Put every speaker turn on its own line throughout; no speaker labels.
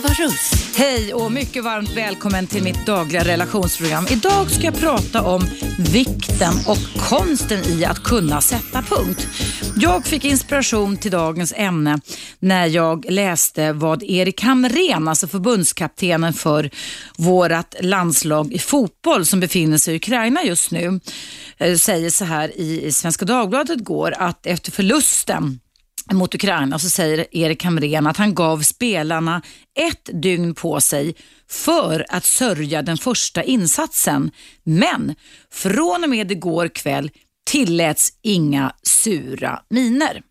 Eva Russ.
Hej och mycket varmt välkommen till mitt dagliga relationsprogram. Idag ska jag prata om vikten och konsten i att kunna sätta punkt. Jag fick inspiration till dagens ämne när jag läste vad Erik Hamrén, alltså förbundskaptenen för vårt landslag i fotboll som befinner sig i Ukraina just nu, eh, säger så här i Svenska Dagbladet går att efter förlusten mot Ukraina så säger Erik Hamrén att han gav spelarna ett dygn på sig för att sörja den första insatsen. Men från och med igår kväll tilläts inga sura miner.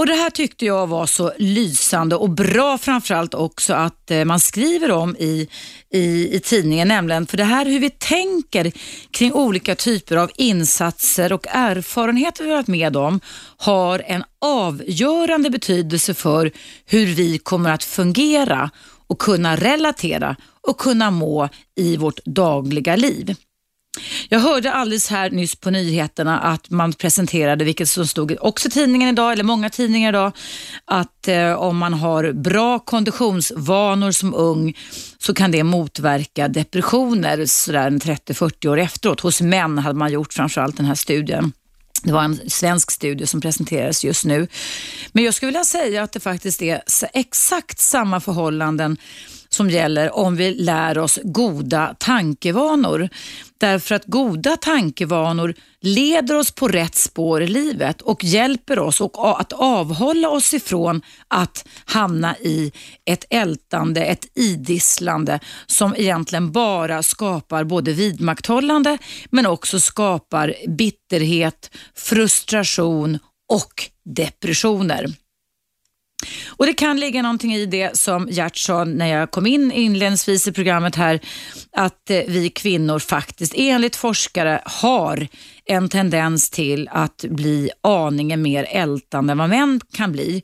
Och Det här tyckte jag var så lysande och bra framförallt också att eh, man skriver om i, i, i tidningen, nämligen för det här hur vi tänker kring olika typer av insatser och erfarenheter vi har varit med om har en avgörande betydelse för hur vi kommer att fungera och kunna relatera och kunna må i vårt dagliga liv. Jag hörde alldeles här nyss på nyheterna att man presenterade, vilket som stod också i tidningen idag, eller många tidningar idag, att eh, om man har bra konditionsvanor som ung så kan det motverka depressioner sådär 30-40 år efteråt. Hos män hade man gjort framförallt den här studien. Det var en svensk studie som presenteras just nu. Men jag skulle vilja säga att det faktiskt är exakt samma förhållanden som gäller om vi lär oss goda tankevanor. Därför att goda tankevanor leder oss på rätt spår i livet och hjälper oss att avhålla oss ifrån att hamna i ett ältande, ett idisslande som egentligen bara skapar både vidmakthållande men också skapar bitterhet, frustration och depressioner. Och Det kan ligga någonting i det som Gert sa när jag kom in inledningsvis i programmet här, att eh, vi kvinnor faktiskt enligt forskare har en tendens till att bli aningen mer ältande än vad män kan bli.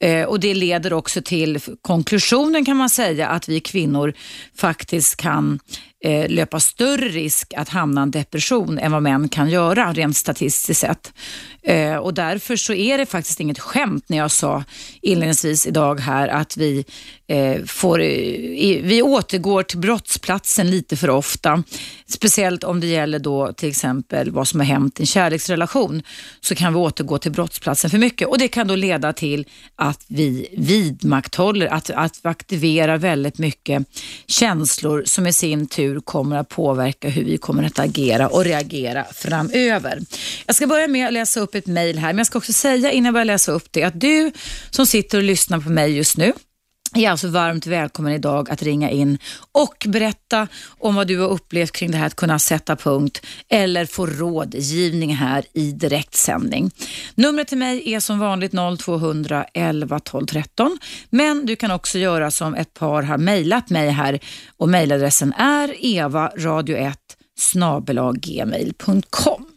Eh, och Det leder också till konklusionen kan man säga att vi kvinnor faktiskt kan eh, löpa större risk att hamna i en depression än vad män kan göra rent statistiskt sett. Eh, och Därför så är det faktiskt inget skämt när jag sa inledningsvis idag här att vi, eh, får, eh, vi återgår till brottsplatsen lite för ofta. Speciellt om det gäller då till exempel vad som har hänt i en kärleksrelation så kan vi återgå till brottsplatsen för mycket och det kan då leda till att vi vidmakthåller, att, att vi aktiverar väldigt mycket känslor som i sin tur kommer att påverka hur vi kommer att agera och reagera framöver. Jag ska börja med att läsa upp ett mejl här, men jag ska också säga innan jag börjar läsa upp det att du som sitter och lyssnar på mig just nu är alltså varmt välkommen idag att ringa in och berätta om vad du har upplevt kring det här att kunna sätta punkt eller få rådgivning här i direktsändning. Numret till mig är som vanligt 0200 12 13 men du kan också göra som ett par har mejlat mig här och mejladressen är evaradio1 snabelaggmail.com.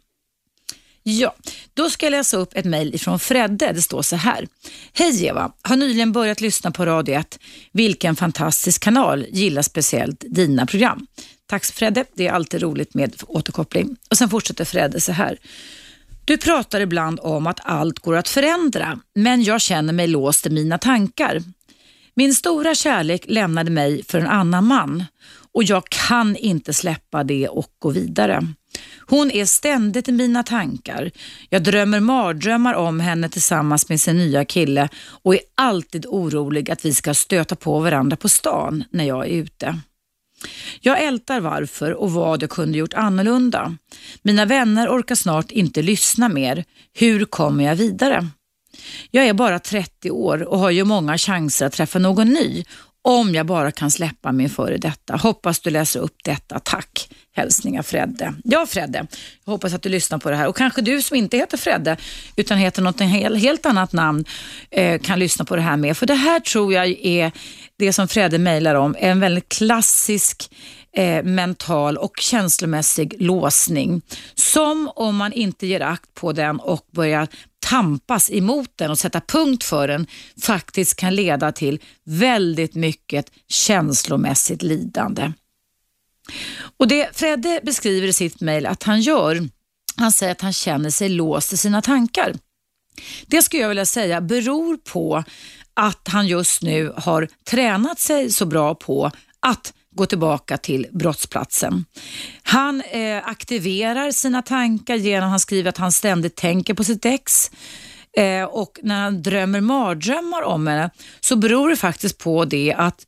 Ja, då ska jag läsa upp ett mejl ifrån Fredde. Det står så här. Hej Eva, har nyligen börjat lyssna på Radio 1. Vilken fantastisk kanal. Gillar speciellt dina program. Tack Fredde, det är alltid roligt med återkoppling. Och Sen fortsätter Fredde så här. Du pratar ibland om att allt går att förändra, men jag känner mig låst i mina tankar. Min stora kärlek lämnade mig för en annan man och jag kan inte släppa det och gå vidare. Hon är ständigt i mina tankar. Jag drömmer mardrömmar om henne tillsammans med sin nya kille och är alltid orolig att vi ska stöta på varandra på stan när jag är ute. Jag ältar varför och vad jag kunde gjort annorlunda. Mina vänner orkar snart inte lyssna mer. Hur kommer jag vidare? Jag är bara 30 år och har ju många chanser att träffa någon ny om jag bara kan släppa min före detta. Hoppas du läser upp detta. Tack. Hälsningar Fredde. Ja Fredde, jag hoppas att du lyssnar på det här och kanske du som inte heter Fredde utan heter något helt annat namn eh, kan lyssna på det här med. För det här tror jag är det som Fredde mejlar om, en väldigt klassisk eh, mental och känslomässig låsning. Som om man inte ger akt på den och börjar tampas emot den och sätta punkt för den faktiskt kan leda till väldigt mycket känslomässigt lidande. Och Det Fredde beskriver i sitt mejl att han gör, han säger att han känner sig låst i sina tankar. Det skulle jag vilja säga beror på att han just nu har tränat sig så bra på att gå tillbaka till brottsplatsen. Han eh, aktiverar sina tankar genom att han skriver att han ständigt tänker på sitt ex. Eh, och när han drömmer mardrömmar om henne så beror det faktiskt på det att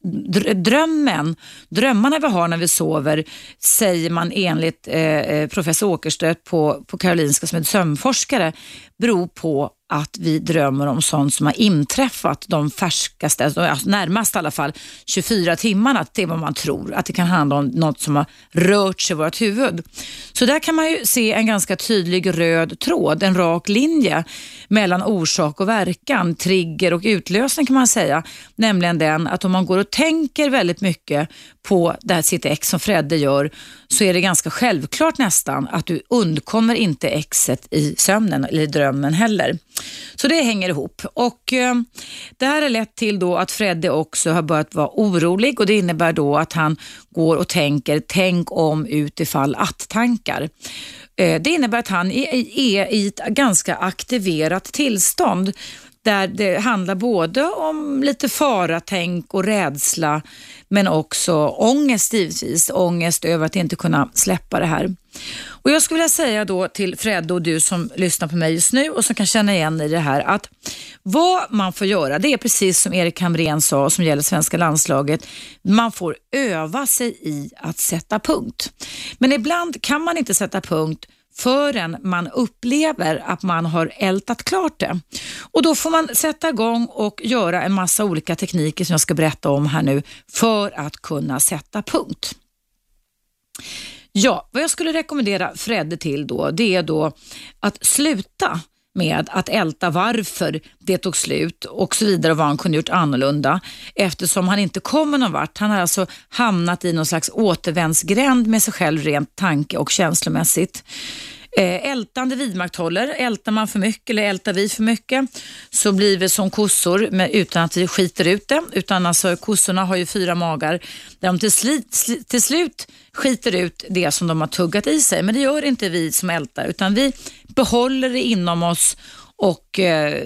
drömmen, drömmarna vi har när vi sover säger man enligt eh, eh professor Åkerstedt på, på Karolinska som är sömnforskare beror på att vi drömmer om sånt som har inträffat de färskaste, alltså, alltså närmast i alla fall 24 timmarna. Det är vad man tror, att det kan handla om något som har rört sig i vårt huvud. Så där kan man ju se en ganska tydlig röd tråd, en rak linje mellan orsak och verkan, trigger och utlösning kan man säga. Nämligen den att om man går och tänker väldigt mycket på det här sitt ex som Fredde gör så är det ganska självklart nästan att du undkommer inte exet i sömnen eller i drömmen heller. Så det hänger ihop och eh, det här har lett till då att Fredde också har börjat vara orolig och det innebär då att han går och tänker tänk om utifall att-tankar. Eh, det innebär att han är, är i ett ganska aktiverat tillstånd där det handlar både om lite faratänk och rädsla men också ångest givetvis. Ångest över att inte kunna släppa det här. Och Jag skulle vilja säga då till Fred och du som lyssnar på mig just nu och som kan känna igen i det här att vad man får göra, det är precis som Erik Hamrén sa som gäller svenska landslaget. Man får öva sig i att sätta punkt. Men ibland kan man inte sätta punkt förrän man upplever att man har ältat klart det. Och Då får man sätta igång och göra en massa olika tekniker som jag ska berätta om här nu för att kunna sätta punkt. Ja, vad jag skulle rekommendera Fredde till då, det är då att sluta med att älta varför det tog slut och så vidare och vad han kunde gjort annorlunda eftersom han inte kommer någon vart. Han har alltså hamnat i någon slags återvändsgränd med sig själv rent tanke och känslomässigt. Eh, ältande vidmakthåller. Ältar man för mycket eller ältar vi för mycket så blir vi som kossor med, utan att vi skiter ut det. Utan alltså, kossorna har ju fyra magar där de till, slit, till slut skiter ut det som de har tuggat i sig. Men det gör inte vi som ältar utan vi behåller det inom oss och eh,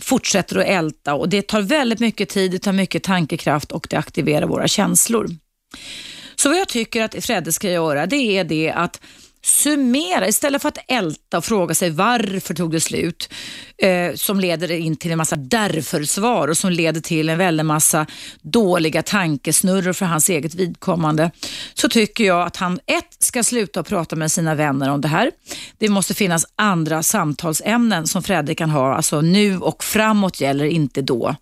fortsätter att älta och det tar väldigt mycket tid, det tar mycket tankekraft och det aktiverar våra känslor. Så vad jag tycker att Fredde ska göra det är det att summera istället för att älta och fråga sig varför tog det slut eh, som leder in till en massa därför-svar och som leder till en väldig massa dåliga tankesnurror för hans eget vidkommande så tycker jag att han ett ska sluta prata med sina vänner om det här. Det måste finnas andra samtalsämnen som Fredrik kan ha, alltså nu och framåt gäller inte då.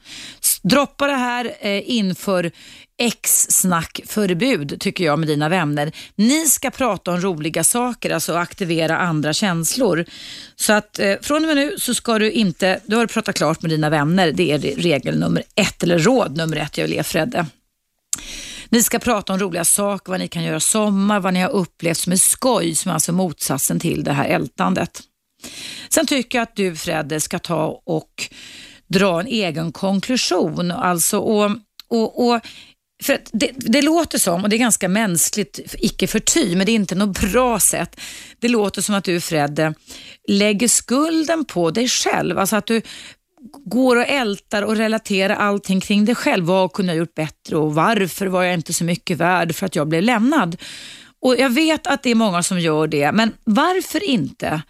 Droppa det här eh, inför ex-snackförbud tycker jag med dina vänner. Ni ska prata om roliga saker, alltså aktivera andra känslor. Så att eh, från och med nu så ska du inte, du har pratat klart med dina vänner. Det är regel nummer ett, eller råd nummer ett jag vill ge Fredde. Ni ska prata om roliga saker, vad ni kan göra sommar, vad ni har upplevt som är skoj, som är alltså motsatsen till det här ältandet. Sen tycker jag att du Fredde ska ta och dra en egen konklusion. Alltså, och, och, och för det, det, låter som, och det är ganska mänskligt, icke förty, men det är inte något bra sätt. Det låter som att du Fred lägger skulden på dig själv. Alltså att du går och ältar och relaterar allting kring dig själv. Vad kunde jag gjort bättre och varför var jag inte så mycket värd för att jag blev lämnad? Och Jag vet att det är många som gör det, men varför inte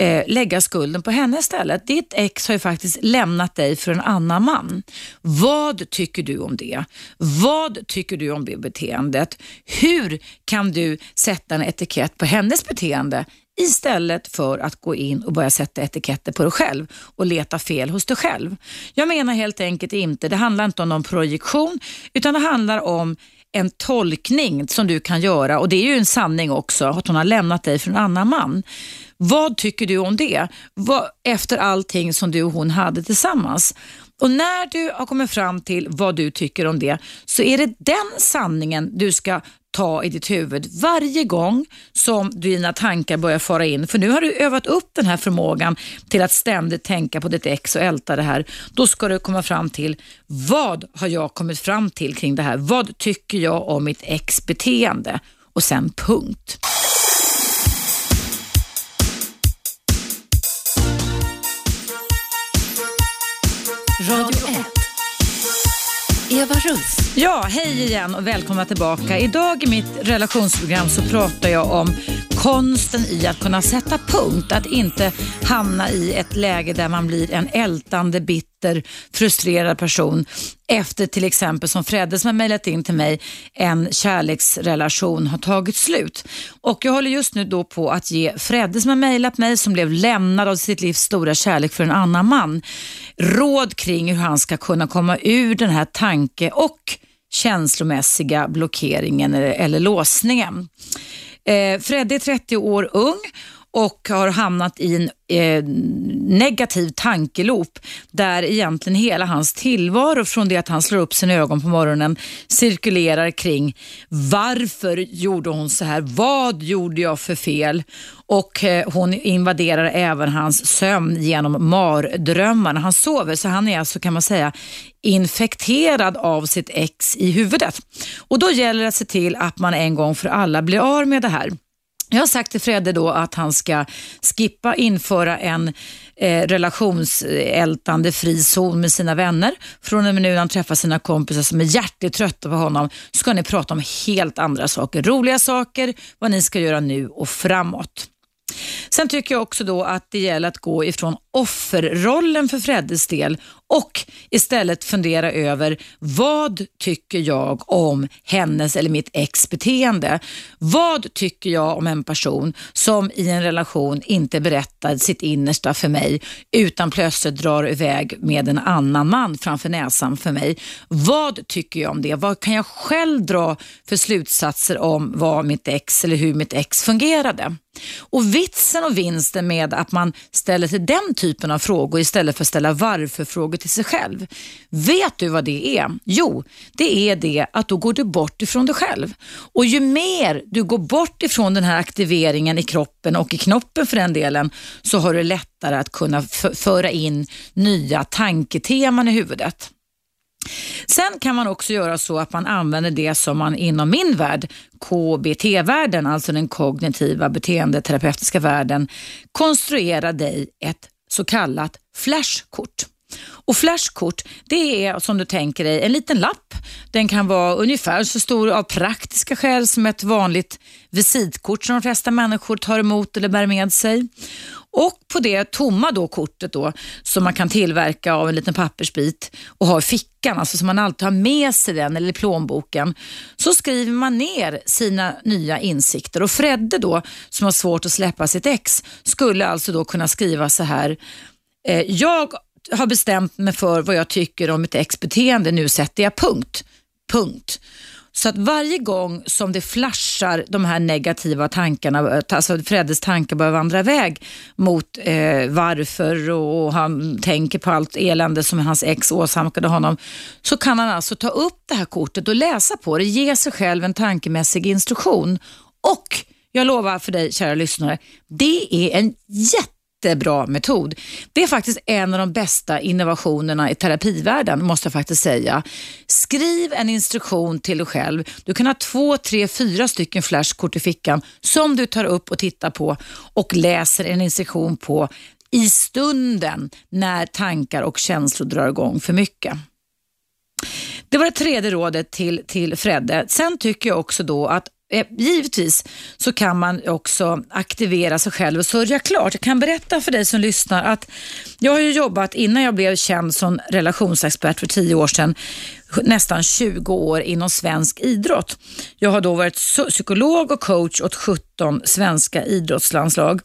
eh, lägga skulden på henne istället? Ditt ex har ju faktiskt lämnat dig för en annan man. Vad tycker du om det? Vad tycker du om det beteendet? Hur kan du sätta en etikett på hennes beteende istället för att gå in och börja sätta etiketter på dig själv och leta fel hos dig själv. Jag menar helt enkelt inte, det handlar inte om någon projektion utan det handlar om en tolkning som du kan göra och det är ju en sanning också att hon har lämnat dig för en annan man. Vad tycker du om det? Vad, efter allting som du och hon hade tillsammans. Och När du har kommit fram till vad du tycker om det så är det den sanningen du ska ta i ditt huvud varje gång som dina tankar börjar fara in. För nu har du övat upp den här förmågan till att ständigt tänka på ditt ex och älta det här. Då ska du komma fram till vad har jag kommit fram till kring det här? Vad tycker jag om mitt ex beteende? Och sen punkt.
Radio 1 Eva Russ.
Ja, hej igen och välkomna tillbaka. Idag i mitt relationsprogram så pratar jag om konsten i att kunna sätta punkt. Att inte hamna i ett läge där man blir en ältande, bitter, frustrerad person efter till exempel som Fredde som har mejlat in till mig, en kärleksrelation har tagit slut. Och jag håller just nu då på att ge Fredde som har mejlat mig, som blev lämnad av sitt livs stora kärlek för en annan man, råd kring hur han ska kunna komma ur den här tanke och känslomässiga blockeringen eller, eller låsningen. Eh, Fredde är 30 år ung och har hamnat i en eh, negativ tankeloop där egentligen hela hans tillvaro från det att han slår upp sina ögon på morgonen cirkulerar kring varför gjorde hon så här? Vad gjorde jag för fel? Och eh, hon invaderar även hans sömn genom mardrömmarna. Han sover så han är alltså kan man säga infekterad av sitt ex i huvudet. Och då gäller det att se till att man en gång för alla blir av med det här. Jag har sagt till Fredde då att han ska skippa införa en eh, relationsältande fri zon med sina vänner. Från och med nu när han träffar sina kompisar som är hjärtligt trötta på honom ska ni prata om helt andra saker. Roliga saker, vad ni ska göra nu och framåt. Sen tycker jag också då att det gäller att gå ifrån offerrollen för Freddes del och istället fundera över vad tycker jag om hennes eller mitt ex beteende? Vad tycker jag om en person som i en relation inte berättar sitt innersta för mig utan plötsligt drar iväg med en annan man framför näsan för mig? Vad tycker jag om det? Vad kan jag själv dra för slutsatser om vad mitt ex eller hur mitt ex fungerade? Och vitsen och vinsten med att man ställer sig den typen av frågor istället för att ställa varför-frågor till sig själv. Vet du vad det är? Jo, det är det att då går du bort ifrån dig själv. Och ju mer du går bort ifrån den här aktiveringen i kroppen och i knoppen för den delen, så har du lättare att kunna föra in nya tanketeman i huvudet. Sen kan man också göra så att man använder det som man inom min värld, KBT-världen, alltså den kognitiva beteendeterapeutiska världen, konstruerar dig ett så kallat flashkort. Och flashkort, det är som du tänker dig en liten lapp. Den kan vara ungefär så stor av praktiska skäl som ett vanligt visitkort som de flesta människor tar emot eller bär med sig. Och på det tomma då kortet då, som man kan tillverka av en liten pappersbit och ha i fickan, alltså som man alltid har med sig den eller i plånboken, så skriver man ner sina nya insikter. Och Fredde då, som har svårt att släppa sitt ex, skulle alltså då kunna skriva så här, eh, jag har bestämt mig för vad jag tycker om mitt ex beteende, nu sätter jag punkt. Punkt. Så att varje gång som det flashar de här negativa tankarna, alltså Freddes tankar börjar vandra iväg mot eh, varför och, och, han tänker på allt elände som hans ex åsamkade honom, så kan han alltså ta upp det här kortet och läsa på det, ge sig själv en tankemässig instruktion. Och jag lovar för dig kära lyssnare, det är en jätte jättebra metod. Det är faktiskt en av de bästa innovationerna i terapivärlden, måste jag faktiskt säga. Skriv en instruktion till dig själv. Du kan ha två, tre, fyra stycken flashkort i fickan som du tar upp och tittar på och läser en instruktion på i stunden när tankar och känslor drar igång för mycket. Det var det tredje rådet till, till Fredde. Sen tycker jag också då att Eh, givetvis så kan man också aktivera sig själv och sörja klart. Jag kan berätta för dig som lyssnar att jag har ju jobbat innan jag blev känd som relationsexpert för tio år sedan nästan 20 år inom svensk idrott. Jag har då varit psykolog och coach åt 17 svenska idrottslandslag.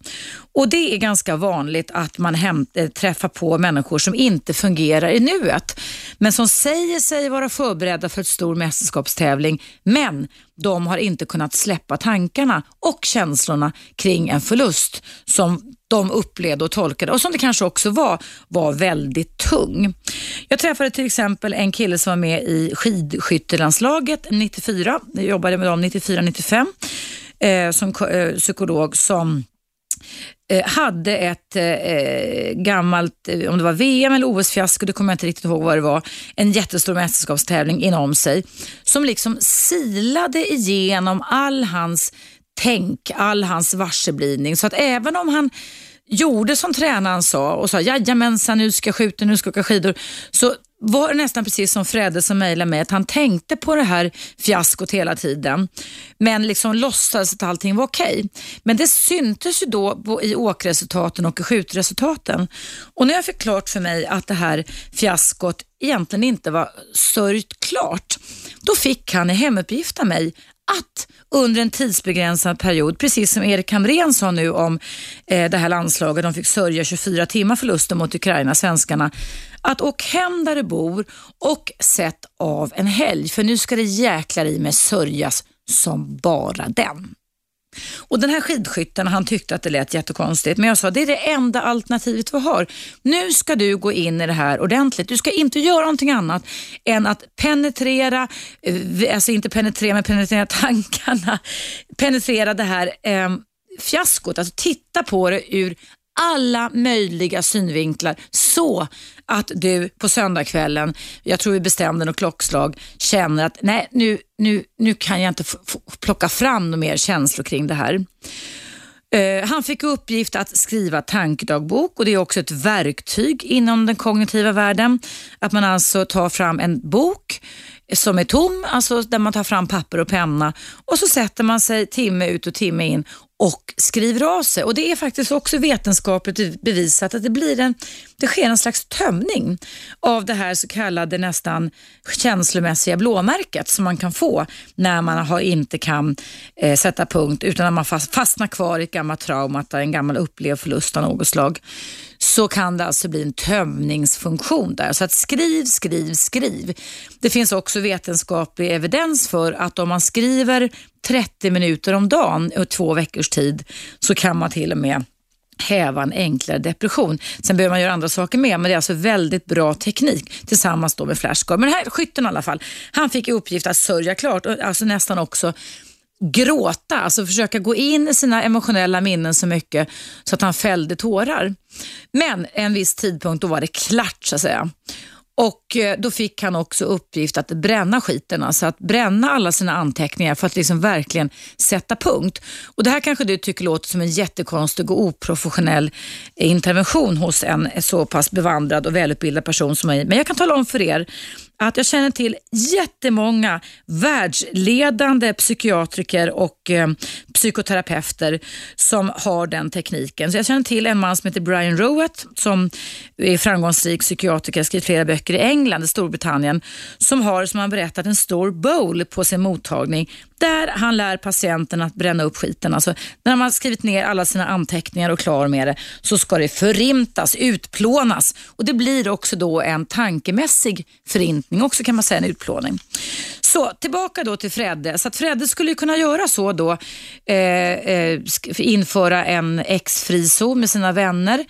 Och Det är ganska vanligt att man hämt, eh, träffar på människor som inte fungerar i nuet, men som säger sig vara förberedda för ett stor mästerskapstävling, men de har inte kunnat släppa tankarna och känslorna kring en förlust som de upplevde och tolkade och som det kanske också var, var väldigt tung. Jag träffade till exempel en kille som var med i skidskyttelandslaget 94. Jag jobbade med dem 94-95 eh, som eh, psykolog som Eh, hade ett eh, eh gammalt, eh, om det var VM eller OS-fiasko, det kommer jag inte riktigt ihåg vad det var, en jättestor mästerskapstävling inom sig som liksom silade igenom all hans tänk, all hans varseblivning. Så att även om han gjorde som tränaren sa och sa jajamensan nu ska jag skjuta, nu ska jag åka skidor, så var nästan precis som Fredde som mejlade mig, att han tänkte på det här fiaskot hela tiden, men liksom låtsades att allting var okej. Okay. Men det syntes ju då i åkresultaten och i skjutresultaten. Och när jag fick klart för mig att det här fiaskot egentligen inte var sörjt klart, då fick han i hemuppgift av mig att under en tidsbegränsad period, precis som Erik Hamrén sa nu om eh, det här landslaget, de fick sörja 24 timmar förlusten mot Ukraina, svenskarna, att åk hem där du bor och sätt av en helg, för nu ska det jäklar i mig sörjas som bara den. Och Den här skidskytten han tyckte att det lät jättekonstigt, men jag sa det är det enda alternativet vi har. Nu ska du gå in i det här ordentligt. Du ska inte göra någonting annat än att penetrera, eh, alltså inte penetrera, men penetrera tankarna, penetrera det här eh, fiaskot, alltså titta på det ur alla möjliga synvinklar så att du på söndagskvällen, jag tror vi bestämde något klockslag, känner att nej nu, nu, nu kan jag inte plocka fram några mer känslor kring det här. Uh, han fick uppgift att skriva tankedagbok och det är också ett verktyg inom den kognitiva världen. Att man alltså tar fram en bok som är tom, alltså där man tar fram papper och penna och så sätter man sig timme ut och timme in och skriver av sig. Och Det är faktiskt också vetenskapligt bevisat att det, blir en, det sker en slags tömning av det här så kallade nästan känslomässiga blåmärket som man kan få när man har, inte kan eh, sätta punkt utan när man fastnar kvar i ett gammalt trauma, en gammal upplevd förlust av något slag så kan det alltså bli en tömningsfunktion där. Så att skriv, skriv, skriv. Det finns också vetenskaplig evidens för att om man skriver 30 minuter om dagen i två veckors tid så kan man till och med häva en enklare depression. Sen behöver man göra andra saker med, men det är alltså väldigt bra teknik tillsammans då med flashcard. Men den här skytten i alla fall, han fick i uppgift att sörja klart alltså nästan också gråta, alltså försöka gå in i sina emotionella minnen så mycket så att han fällde tårar. Men en viss tidpunkt då var det klart så att säga. Och eh, Då fick han också uppgift att bränna skiten, alltså att bränna alla sina anteckningar för att liksom verkligen sätta punkt. Och Det här kanske du tycker låter som en jättekonstig och oprofessionell intervention hos en så pass bevandrad och välutbildad person som mig. Men jag kan tala om för er att jag känner till jättemånga världsledande psykiatriker och eh, psykoterapeuter som har den tekniken. Så jag känner till en man som heter Brian Rowett som är framgångsrik psykiatriker, skrivit flera böcker i England, i Storbritannien, som har, som han berättat, en stor bowl på sin mottagning där han lär patienten att bränna upp skiten. Alltså, när man har skrivit ner alla sina anteckningar och klar med det så ska det förintas, utplånas och det blir också då en tankemässig förintelse förintning också kan man säga, en utplåning. Så tillbaka då till Fredde. Så att Fredde skulle kunna göra så då, eh, eh, införa en ex-frizon med sina vänner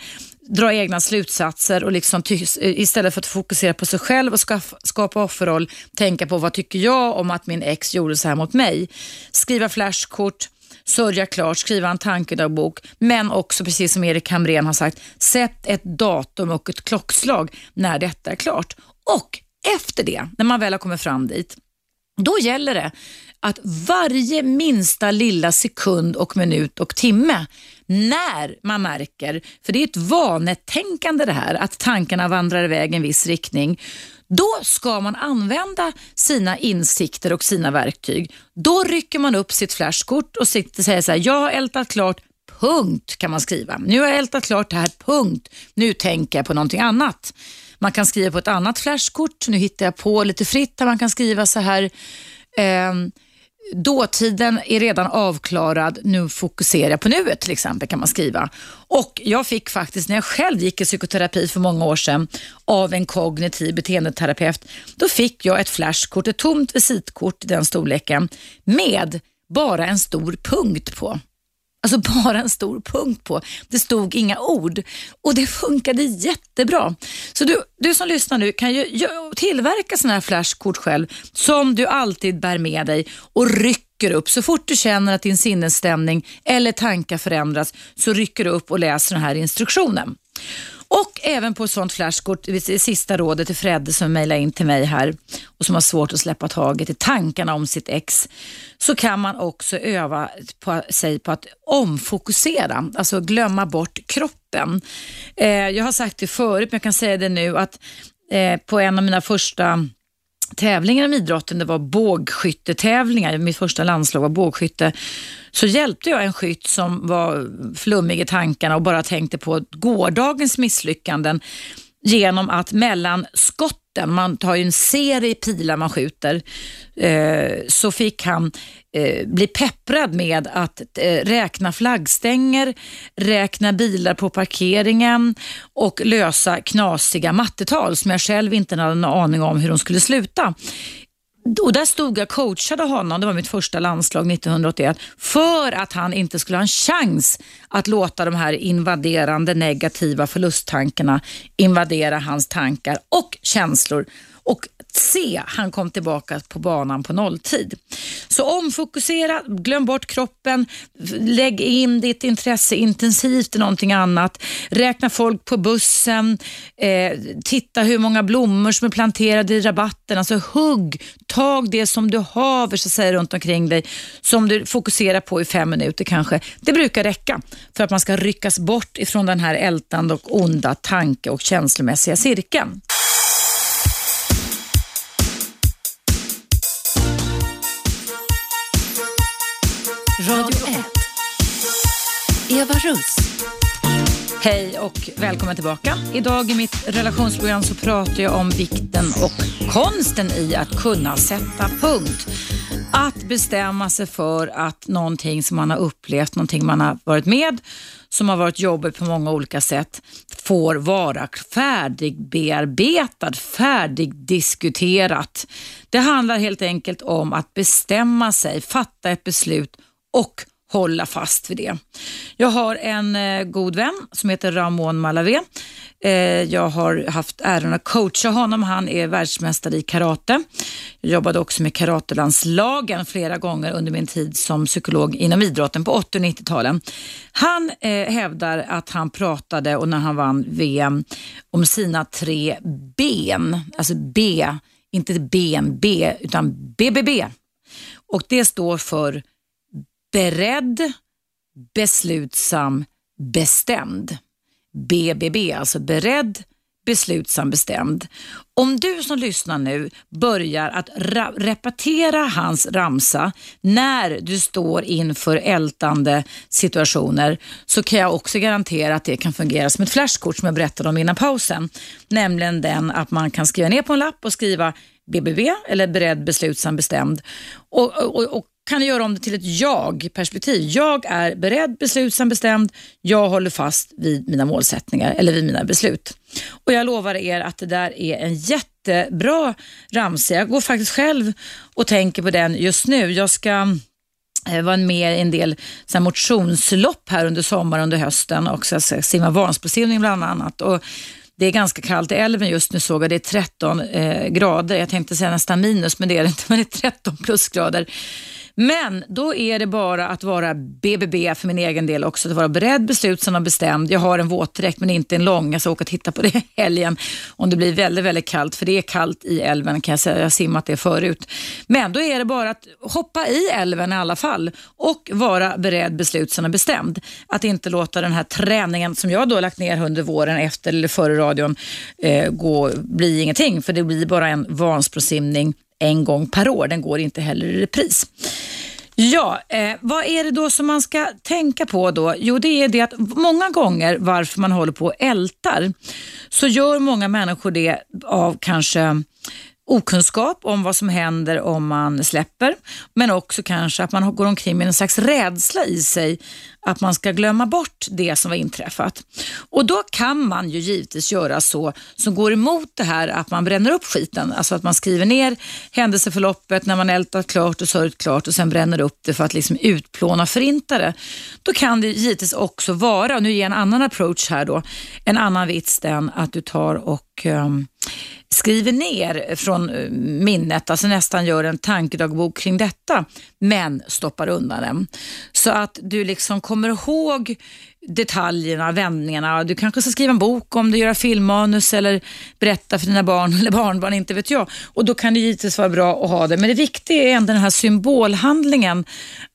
dra egna slutsatser och liksom eh, istället för att fokusera på sig själv och skapa offerroll, tänka på vad tycker jag om att min ex gjorde så här mot mig. Skriva flashkort, sörja klart, skriva en tankedagbok, men också precis som Erik Hamrén har sagt, sätt ett datum och ett klockslag när detta är klart. Och efter det, när man väl har kommit fram dit, då gäller det att varje minsta lilla sekund och minut och timme när man märker, för det är ett vanetänkande det här, att tankarna vandrar iväg i en viss riktning, då ska man använda sina insikter och sina verktyg. Då rycker man upp sitt flashkort och säger så här, jag har ältat klart, punkt kan man skriva. Nu har jag ältat klart det här, punkt. Nu tänker jag på någonting annat. Man kan skriva på ett annat flashkort, nu hittar jag på lite fritt där man kan skriva så här, eh, dåtiden är redan avklarad, nu fokuserar jag på nuet till exempel kan man skriva. Och Jag fick faktiskt, när jag själv gick i psykoterapi för många år sedan av en kognitiv beteendeterapeut, då fick jag ett flashkort, ett tomt visitkort i den storleken med bara en stor punkt på. Alltså bara en stor punkt på. Det stod inga ord och det funkade jättebra. Så du, du som lyssnar nu kan ju tillverka sådana här flashkort själv som du alltid bär med dig och rycker upp. Så fort du känner att din sinnesstämning eller tankar förändras så rycker du upp och läser den här instruktionen. Och även på ett sånt flashkort, det sista rådet till Fredde som mejlar in till mig här och som har svårt att släppa taget i tankarna om sitt ex, så kan man också öva på, sig på att omfokusera, alltså glömma bort kroppen. Eh, jag har sagt det förut, men jag kan säga det nu, att eh, på en av mina första tävlingar om idrotten, det var bågskyttetävlingar, mitt första landslag var bågskytte, så hjälpte jag en skytt som var flummig i tankarna och bara tänkte på gårdagens misslyckanden genom att mellan skotten, man tar ju en serie pilar man skjuter, eh, så fick han eh, bli pepprad med att eh, räkna flaggstänger, räkna bilar på parkeringen och lösa knasiga mattetal som jag själv inte hade någon aning om hur de skulle sluta. Och där stod jag och coachade honom, det var mitt första landslag 1981, för att han inte skulle ha en chans att låta de här invaderande negativa förlusttankarna invadera hans tankar och känslor. Och se han kom tillbaka på banan på nolltid. Så omfokusera, glöm bort kroppen, lägg in ditt intresse intensivt i någonting annat. Räkna folk på bussen, eh, titta hur många blommor som är planterade i rabatten. Alltså hugg, tag det som du haver så att säga, runt omkring dig som du fokuserar på i fem minuter kanske. Det brukar räcka för att man ska ryckas bort ifrån den här ältande och onda tanke och känslomässiga cirkeln.
Radio 1. Eva Russ.
Hej och välkommen tillbaka. Idag i mitt relationsprogram så pratar jag om vikten och konsten i att kunna sätta punkt. Att bestämma sig för att någonting som man har upplevt, någonting man har varit med, som har varit jobbigt på många olika sätt, får vara färdigbearbetad, färdigdiskuterat. Det handlar helt enkelt om att bestämma sig, fatta ett beslut och hålla fast vid det. Jag har en eh, god vän som heter Ramon Malavé. Eh, jag har haft äran att coacha honom. Han är världsmästare i karate. Jag jobbade också med karatelandslagen flera gånger under min tid som psykolog inom idrotten på 80 och 90-talen. Han eh, hävdar att han pratade, och när han vann VM, om sina tre ben. Alltså B, inte ben, utan BBB. Och det står för beredd, beslutsam, bestämd. BBB, alltså beredd, beslutsam, bestämd. Om du som lyssnar nu börjar att repetera hans ramsa när du står inför ältande situationer så kan jag också garantera att det kan fungera som ett flashkort som jag berättade om innan pausen. Nämligen den att man kan skriva ner på en lapp och skriva BBB eller beredd, beslutsam, bestämd. Och, och, och kan göra om det till ett jag-perspektiv. Jag är beredd, beslutsam, bestämd. Jag håller fast vid mina målsättningar eller vid mina beslut. Och Jag lovar er att det där är en jättebra ramsa. Jag går faktiskt själv och tänker på den just nu. Jag ska var vara med i en del så motionslopp här under sommaren under hösten och simma Vansbrosimning bland annat. Och det är ganska kallt i älven just nu såg jag. Det är 13 eh, grader. Jag tänkte säga nästan minus, men det är det inte. Men det är 13 plusgrader. Men då är det bara att vara BBB för min egen del också. Att vara beredd, beslutsam och bestämd. Jag har en våtdräkt men inte en lång. Jag ska åka och titta på det helgen om det blir väldigt, väldigt kallt. För det är kallt i älven kan jag säga. Jag har simmat det förut. Men då är det bara att hoppa i älven i alla fall och vara beredd, beslutsam och bestämd. Att inte låta den här träningen som jag då lagt ner under våren efter eller före radion eh, gå, bli ingenting. För det blir bara en Vansbrosimning en gång per år. Den går inte heller i repris. Ja, eh, vad är det då som man ska tänka på då? Jo, det är det att många gånger varför man håller på och ältar så gör många människor det av kanske okunskap om vad som händer om man släpper, men också kanske att man går omkring med en slags rädsla i sig att man ska glömma bort det som har inträffat. Och då kan man ju givetvis göra så som går emot det här att man bränner upp skiten. Alltså att man skriver ner händelseförloppet när man ältat klart och sörjt klart och sen bränner upp det för att liksom utplåna förintare. Då kan det givetvis också vara, och nu ger jag en annan approach här då, en annan vits den att du tar och um, skriver ner från eh, minnet, alltså nästan gör en tankedagbok kring detta, men stoppar undan den. Så att du liksom kommer ihåg detaljerna, vändningarna. Du kanske ska skriva en bok om det, göra filmmanus eller berätta för dina barn eller barnbarn, inte vet jag. Och då kan det givetvis vara bra att ha det. Men det viktiga är ändå den här symbolhandlingen,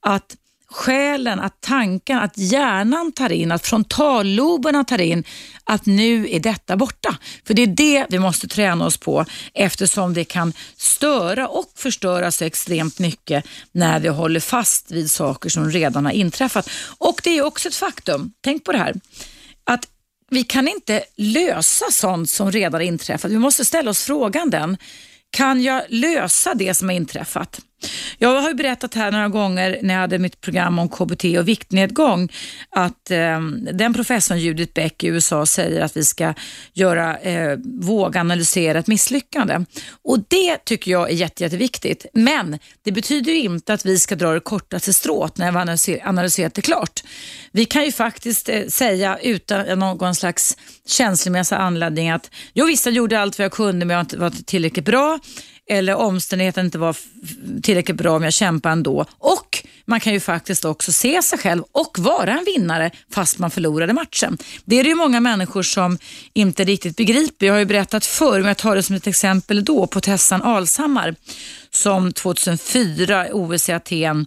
att själen, att tanken, att hjärnan tar in, att frontalloberna tar in att nu är detta borta. För det är det vi måste träna oss på eftersom det kan störa och förstöra så extremt mycket när vi håller fast vid saker som redan har inträffat. Och det är också ett faktum, tänk på det här, att vi kan inte lösa sånt som redan har inträffat. Vi måste ställa oss frågan den, kan jag lösa det som har inträffat? Jag har ju berättat här några gånger när jag hade mitt program om KBT och viktnedgång att eh, den professorn Judith Beck i USA säger att vi ska göra, eh, våga analysera ett misslyckande. Och det tycker jag är jätte, jätteviktigt. Men det betyder inte att vi ska dra det kortaste strået när vi har analyserat det klart. Vi kan ju faktiskt eh, säga utan någon slags känslomässig anledning att jo visst jag gjorde allt vad jag kunde men jag var inte tillräckligt bra eller omständigheten inte var tillräckligt bra om jag kämpade ändå. Och man kan ju faktiskt också se sig själv och vara en vinnare fast man förlorade matchen. Det är det ju många människor som inte riktigt begriper. Jag har ju berättat förr, men jag tar det som ett exempel då, på Tessan Alshammar som 2004 OS i Aten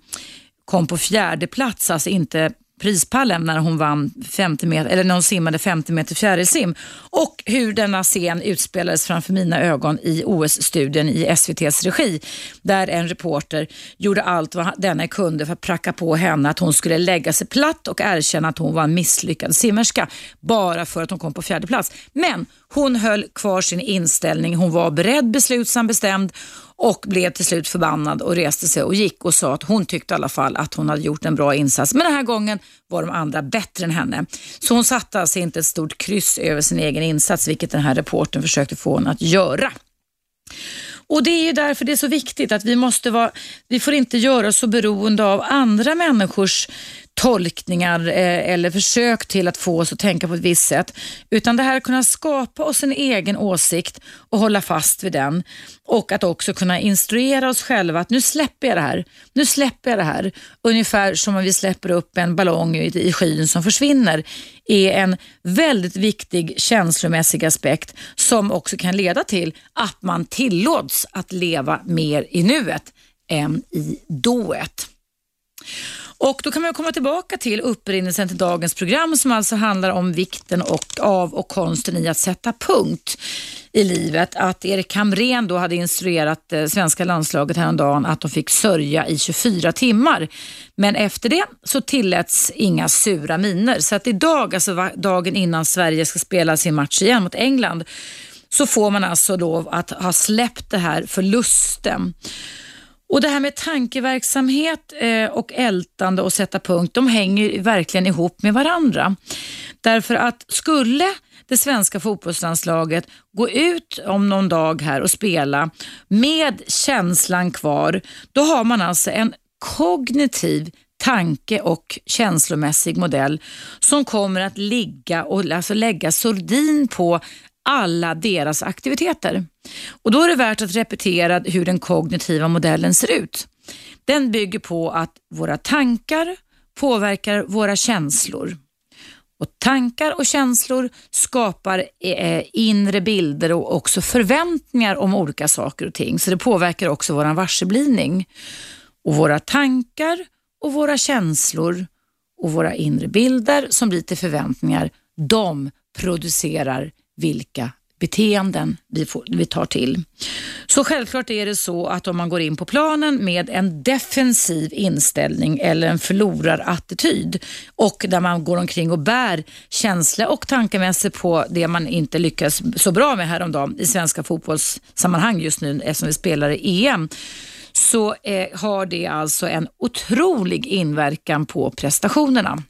kom på fjärde plats, alltså inte prispallen när hon vann 50 meter, eller när hon simmade 50 meter fjärilsim. Och hur denna scen utspelades framför mina ögon i OS-studien i SVTs regi. Där en reporter gjorde allt vad denna kunde för att pracka på henne att hon skulle lägga sig platt och erkänna att hon var en misslyckad simmerska. Bara för att hon kom på fjärde plats. Men hon höll kvar sin inställning. Hon var beredd, beslutsam, bestämd och blev till slut förbannad och reste sig och gick och sa att hon tyckte i alla fall att hon hade gjort en bra insats. Men den här gången var de andra bättre än henne. Så hon satte alltså inte ett stort kryss över sin egen insats, vilket den här reporten försökte få henne att göra. Och Det är därför det är så viktigt att vi måste vara, vi får inte göra oss så beroende av andra människors tolkningar eh, eller försök till att få oss att tänka på ett visst sätt. Utan det här att kunna skapa oss en egen åsikt och hålla fast vid den. Och att också kunna instruera oss själva att nu släpper jag det här. Nu släpper jag det här. Ungefär som om vi släpper upp en ballong i, i skyn som försvinner är en väldigt viktig känslomässig aspekt som också kan leda till att man tillåts att leva mer i nuet än i dået. Och Då kan man komma tillbaka till upprinnelsen till dagens program som alltså handlar om vikten och, av och konsten i att sätta punkt i livet. Att Erik Hamrén då hade instruerat eh, svenska landslaget häromdagen att de fick sörja i 24 timmar. Men efter det så tilläts inga sura miner. Så att idag, alltså dagen innan Sverige ska spela sin match igen mot England, så får man alltså lov att ha släppt det här förlusten. Och Det här med tankeverksamhet eh, och ältande och sätta punkt, de hänger verkligen ihop med varandra. Därför att skulle det svenska fotbollslandslaget gå ut om någon dag här och spela med känslan kvar, då har man alltså en kognitiv tanke och känslomässig modell som kommer att ligga och alltså lägga sordin på alla deras aktiviteter. Och Då är det värt att repetera hur den kognitiva modellen ser ut. Den bygger på att våra tankar påverkar våra känslor. Och Tankar och känslor skapar eh, inre bilder och också förväntningar om olika saker och ting. Så det påverkar också vår varseblivning. Och Våra tankar och våra känslor och våra inre bilder som blir till förväntningar, de producerar vilka beteenden vi, får, vi tar till. Så självklart är det så att om man går in på planen med en defensiv inställning eller en förlorarattityd och där man går omkring och bär känsla och tankemässigt på det man inte lyckades så bra med häromdagen i svenska fotbollssammanhang just nu eftersom vi spelar i EM så eh, har det alltså en otrolig inverkan på prestationerna.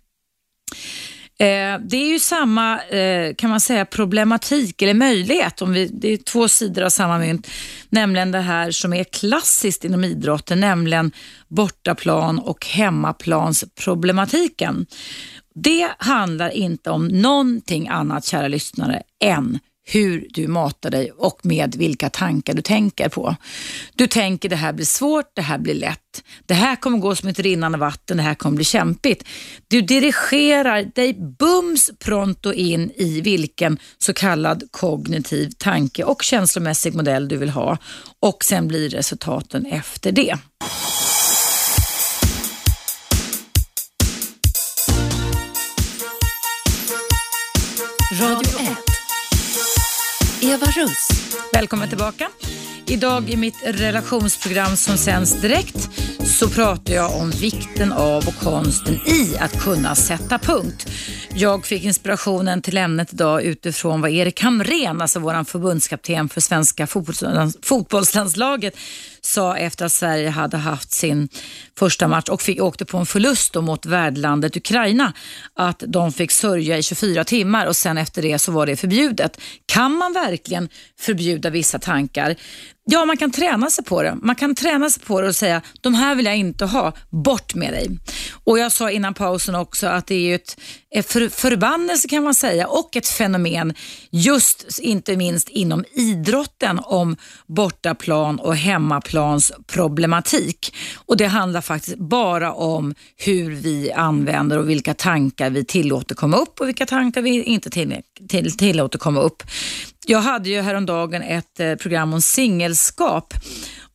Eh, det är ju samma, eh, kan man säga, problematik eller möjlighet. Om vi, det är två sidor av samma mynt. Nämligen det här som är klassiskt inom idrotten, nämligen bortaplan och hemmaplansproblematiken. Det handlar inte om någonting annat, kära lyssnare, än hur du matar dig och med vilka tankar du tänker på. Du tänker det här blir svårt, det här blir lätt. Det här kommer gå som ett rinnande vatten, det här kommer bli kämpigt. Du dirigerar dig bums pronto in i vilken så kallad kognitiv tanke och känslomässig modell du vill ha och sen blir resultaten efter det.
Radio Eva Russ.
Välkommen tillbaka. Idag i mitt relationsprogram som sänds direkt så pratar jag om vikten av och konsten i att kunna sätta punkt. Jag fick inspirationen till ämnet idag utifrån vad Erik Hamrén, alltså vår förbundskapten för svenska fotbollslandslaget, sa efter att Sverige hade haft sin första match och fick, åkte på en förlust mot värdlandet Ukraina. Att de fick sörja i 24 timmar och sen efter det så var det förbjudet. Kan man verkligen förbjuda vissa tankar? Ja, man kan träna sig på det. Man kan träna sig på det och säga, de här vill jag inte ha, bort med dig. Och Jag sa innan pausen också att det är ett, ett för, förbannelse kan man säga och ett fenomen just inte minst inom idrotten om bortaplan och hemmaplans problematik. Och Det handlar faktiskt bara om hur vi använder och vilka tankar vi tillåter komma upp och vilka tankar vi inte till, till, tillåter komma upp. Jag hade ju häromdagen ett eh, program om sällskap.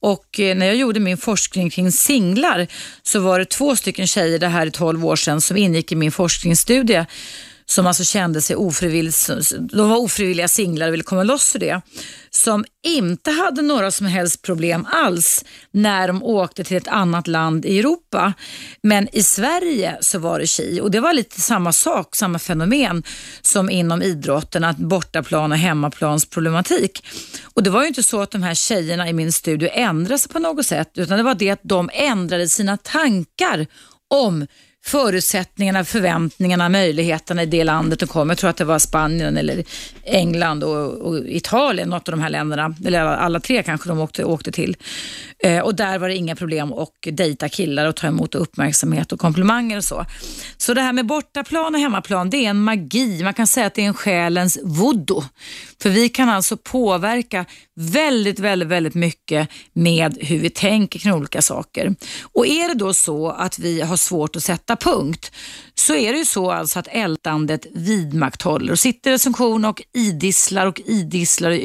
och eh, när jag gjorde min forskning kring singlar så var det två stycken tjejer, det här är 12 år sedan, som ingick i min forskningsstudie som alltså kände sig ofrivilligt, de var ofrivilliga singlar och ville komma loss ur det, som inte hade några som helst problem alls när de åkte till ett annat land i Europa. Men i Sverige så var det tji och det var lite samma sak, samma fenomen som inom idrotten, att bortaplan och hemmaplansproblematik. Och det var ju inte så att de här tjejerna i min studio ändrade sig på något sätt, utan det var det att de ändrade sina tankar om förutsättningarna, förväntningarna, möjligheterna i det landet de kom. Jag tror att det var Spanien eller England och, och Italien, något av de här länderna. Eller alla, alla tre kanske de åkte, åkte till. Eh, och där var det inga problem att dejta killar och ta emot uppmärksamhet och komplimanger och så. Så det här med bortaplan och hemmaplan, det är en magi. Man kan säga att det är en själens voodoo. För vi kan alltså påverka väldigt, väldigt, väldigt mycket med hur vi tänker kring olika saker. Och är det då så att vi har svårt att sätta punkt så är det ju så alltså att ältandet vidmakthåller och sitter recension och idisslar och idisslar och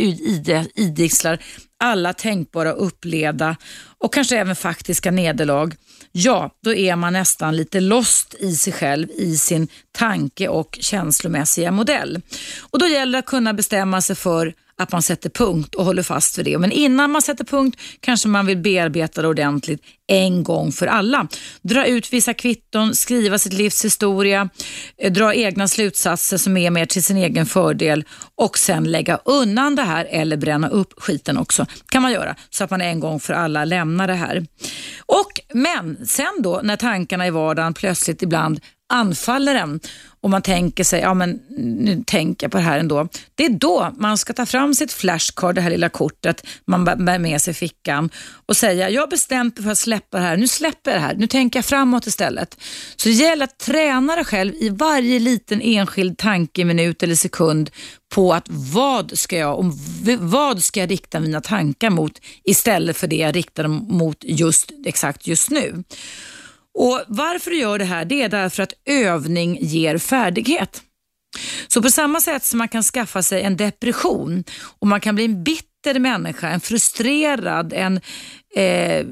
idisslar alla tänkbara upplevda och kanske även faktiska nederlag, ja, då är man nästan lite lost i sig själv, i sin tanke och känslomässiga modell. Och Då gäller det att kunna bestämma sig för att man sätter punkt och håller fast vid det. Men innan man sätter punkt kanske man vill bearbeta det ordentligt en gång för alla. Dra ut vissa kvitton, skriva sitt livs historia, eh, dra egna slutsatser som är mer till sin egen fördel och sen lägga undan det här eller bränna upp skiten också. kan man göra så att man en gång för alla lämnar det här. Och Men sen då när tankarna i vardagen plötsligt ibland anfaller en och man tänker sig, ja men nu tänker jag på det här ändå. Det är då man ska ta fram sitt flashcard, det här lilla kortet man bär med sig i fickan och säga, jag har bestämt mig för att släppa det här, nu släpper jag det här, nu tänker jag framåt istället. Så det gäller att träna dig själv i varje liten enskild tanke, minut eller sekund på att vad ska jag, om, vad ska jag rikta mina tankar mot istället för det jag riktar dem mot just exakt just nu. Och Varför du gör det här det är därför att övning ger färdighet. Så på samma sätt som man kan skaffa sig en depression och man kan bli en bitter människa, en frustrerad, en eh,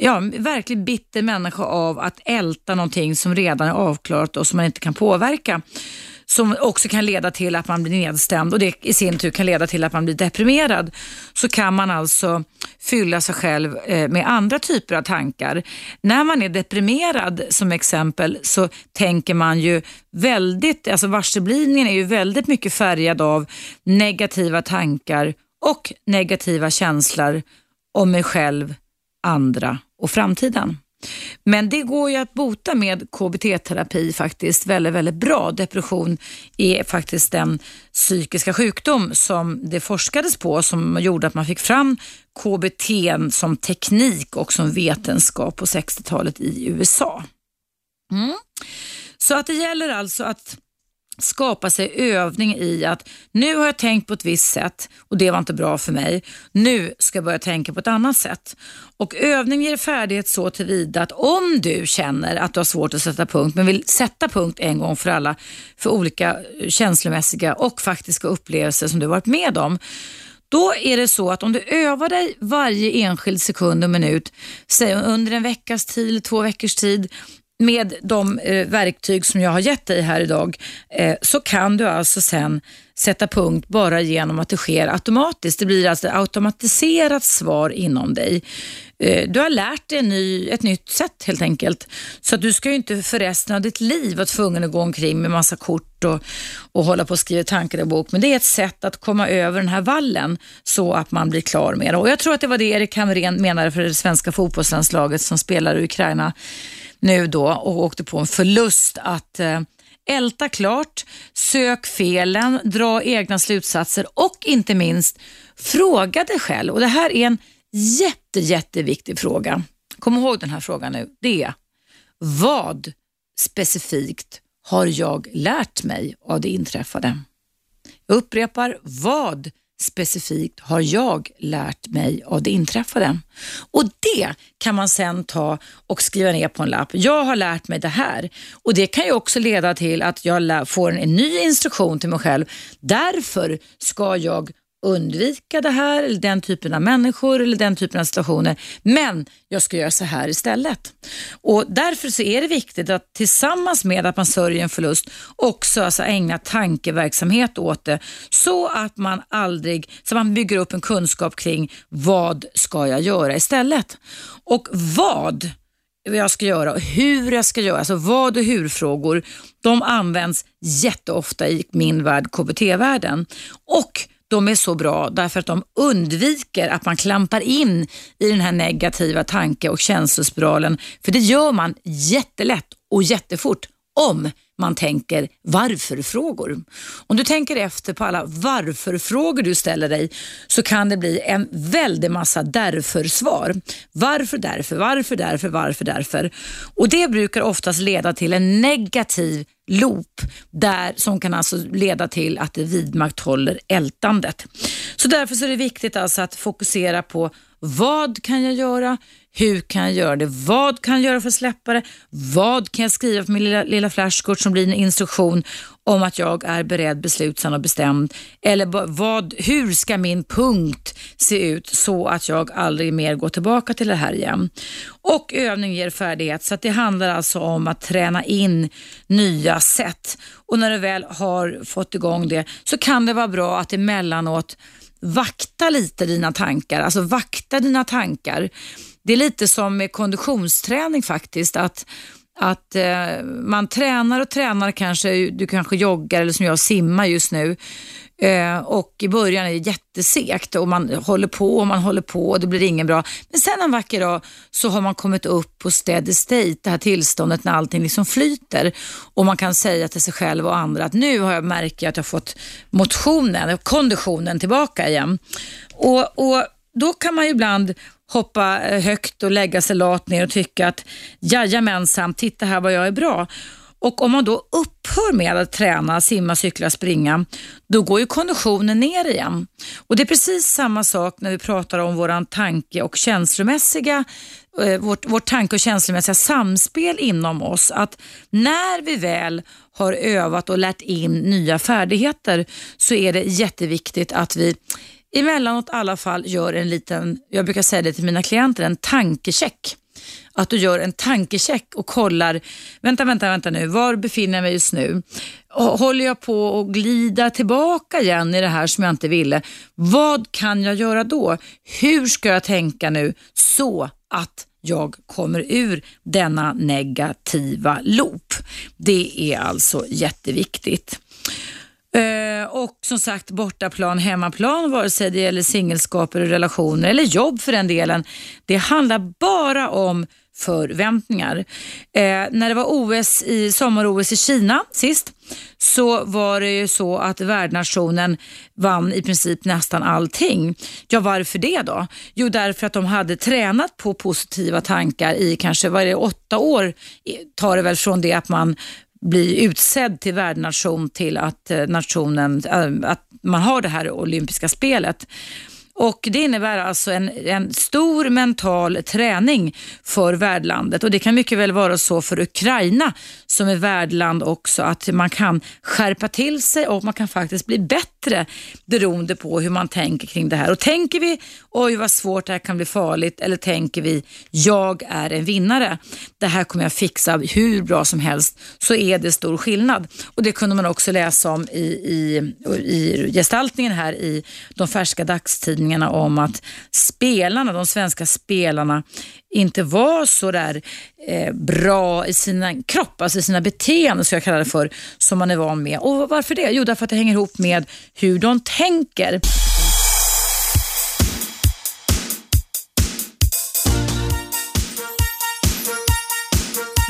ja, verkligt bitter människa av att älta någonting som redan är avklarat och som man inte kan påverka som också kan leda till att man blir nedstämd och det i sin tur kan leda till att man blir deprimerad, så kan man alltså fylla sig själv eh, med andra typer av tankar. När man är deprimerad som exempel så tänker man ju väldigt, alltså varseblivningen är ju väldigt mycket färgad av negativa tankar och negativa känslor om mig själv, andra och framtiden. Men det går ju att bota med KBT-terapi faktiskt väldigt, väldigt bra. Depression är faktiskt den psykiska sjukdom som det forskades på som gjorde att man fick fram KBT som teknik och som vetenskap på 60-talet i USA. Mm. Så att det gäller alltså att skapa sig övning i att nu har jag tänkt på ett visst sätt och det var inte bra för mig. Nu ska jag börja tänka på ett annat sätt. Och Övning ger färdighet så tillvida att om du känner att du har svårt att sätta punkt men vill sätta punkt en gång för alla för olika känslomässiga och faktiska upplevelser som du varit med om då är det så att om du övar dig varje enskild sekund och minut, säg under en veckas tid eller två veckors tid, med de eh, verktyg som jag har gett dig här idag eh, så kan du alltså sen sätta punkt bara genom att det sker automatiskt. Det blir alltså ett automatiserat svar inom dig. Eh, du har lärt dig ny, ett nytt sätt helt enkelt. Så du ska ju inte för resten av ditt liv vara tvungen att gå omkring med massa kort och, och hålla på och skriva tankar i bok. Men det är ett sätt att komma över den här vallen så att man blir klar med det. Och Jag tror att det var det Erik Hamrén menade för det svenska fotbollslandslaget som spelar i Ukraina nu då och åkte på en förlust att eh, älta klart, sök felen, dra egna slutsatser och inte minst fråga dig själv. Och Det här är en jätte, jätteviktig fråga. Kom ihåg den här frågan nu. Det är vad specifikt har jag lärt mig av det inträffade? Jag upprepar, vad specifikt har jag lärt mig av det inträffade? Och det kan man sen ta och skriva ner på en lapp. Jag har lärt mig det här och det kan ju också leda till att jag får en ny instruktion till mig själv. Därför ska jag undvika det här eller den typen av människor eller den typen av situationer. Men jag ska göra så här istället. Och Därför så är det viktigt att tillsammans med att man sörjer en förlust också alltså ägna tankeverksamhet åt det så att man aldrig, så man bygger upp en kunskap kring vad ska jag göra istället. Och vad jag ska göra och hur jag ska göra, alltså vad och hur-frågor, de används jätteofta i min värld, KBT-världen. Och de är så bra därför att de undviker att man klampar in i den här negativa tanke och känslospiralen. För det gör man jättelätt och jättefort om man tänker varför-frågor. Om du tänker efter på alla varför-frågor du ställer dig så kan det bli en väldig massa därför-svar. Varför, därför, varför, därför, varför, därför. Och Det brukar oftast leda till en negativ loop där, som kan alltså leda till att det vidmakthåller ältandet. Så därför så är det viktigt alltså att fokusera på vad kan jag göra? Hur kan jag göra det? Vad kan jag göra för att släppa det? Vad kan jag skriva på min lilla, lilla flashkort som blir en instruktion om att jag är beredd, beslutsam och bestämd? Eller vad, hur ska min punkt se ut så att jag aldrig mer går tillbaka till det här igen? Och övning ger färdighet, så det handlar alltså om att träna in nya sätt. Och när du väl har fått igång det så kan det vara bra att emellanåt vakta lite dina tankar, alltså vakta dina tankar. Det är lite som med konditionsträning faktiskt, att att eh, man tränar och tränar kanske, du kanske joggar eller som jag simmar just nu eh, och i början är det jättesegt och man håller på och man håller på och det blir ingen bra. Men sen en vacker dag så har man kommit upp på steady state, det här tillståndet när allting liksom flyter och man kan säga till sig själv och andra att nu har jag märkt att jag fått motionen, konditionen tillbaka igen. Och, och då kan man ju ibland hoppa eh, högt och lägga sig lat ner och tycka att jajamensan, titta här vad jag är bra. Och om man då upphör med att träna, simma, cykla, springa, då går ju konditionen ner igen. Och Det är precis samma sak när vi pratar om våran tanke och känslomässiga eh, vårt, vårt tanke och känslomässiga samspel inom oss. Att när vi väl har övat och lärt in nya färdigheter så är det jätteviktigt att vi emellanåt i alla fall gör en liten, jag brukar säga det till mina klienter, en tankecheck. Att du gör en tankecheck och kollar, vänta, vänta, vänta nu, var befinner jag mig just nu? Håller jag på att glida tillbaka igen i det här som jag inte ville? Vad kan jag göra då? Hur ska jag tänka nu så att jag kommer ur denna negativa loop? Det är alltså jätteviktigt. Eh, och som sagt bortaplan, hemmaplan, vare sig det gäller singelskap eller relationer eller jobb för den delen. Det handlar bara om förväntningar. Eh, när det var OS i sommar-OS i Kina sist så var det ju så att värdnationen vann i princip nästan allting. Ja, varför det då? Jo, därför att de hade tränat på positiva tankar i kanske vad är det, åtta år tar det väl från det att man bli utsedd till värdnation till att eh, nationen, eh, att man har det här olympiska spelet. Och Det innebär alltså en, en stor mental träning för värdlandet och det kan mycket väl vara så för Ukraina som är värdland också att man kan skärpa till sig och man kan faktiskt bli bättre beroende på hur man tänker kring det här. Och tänker vi, oj vad svårt det här kan bli farligt, eller tänker vi, jag är en vinnare, det här kommer jag fixa hur bra som helst, så är det stor skillnad. Och det kunde man också läsa om i, i, i gestaltningen här i de färska dagstidningarna om att spelarna, de svenska spelarna, inte var så där eh, bra i sina kropp, alltså i sina beteenden, ska jag kalla det för, som man är van med. Och varför det? Jo, därför att det hänger ihop med hur de tänker.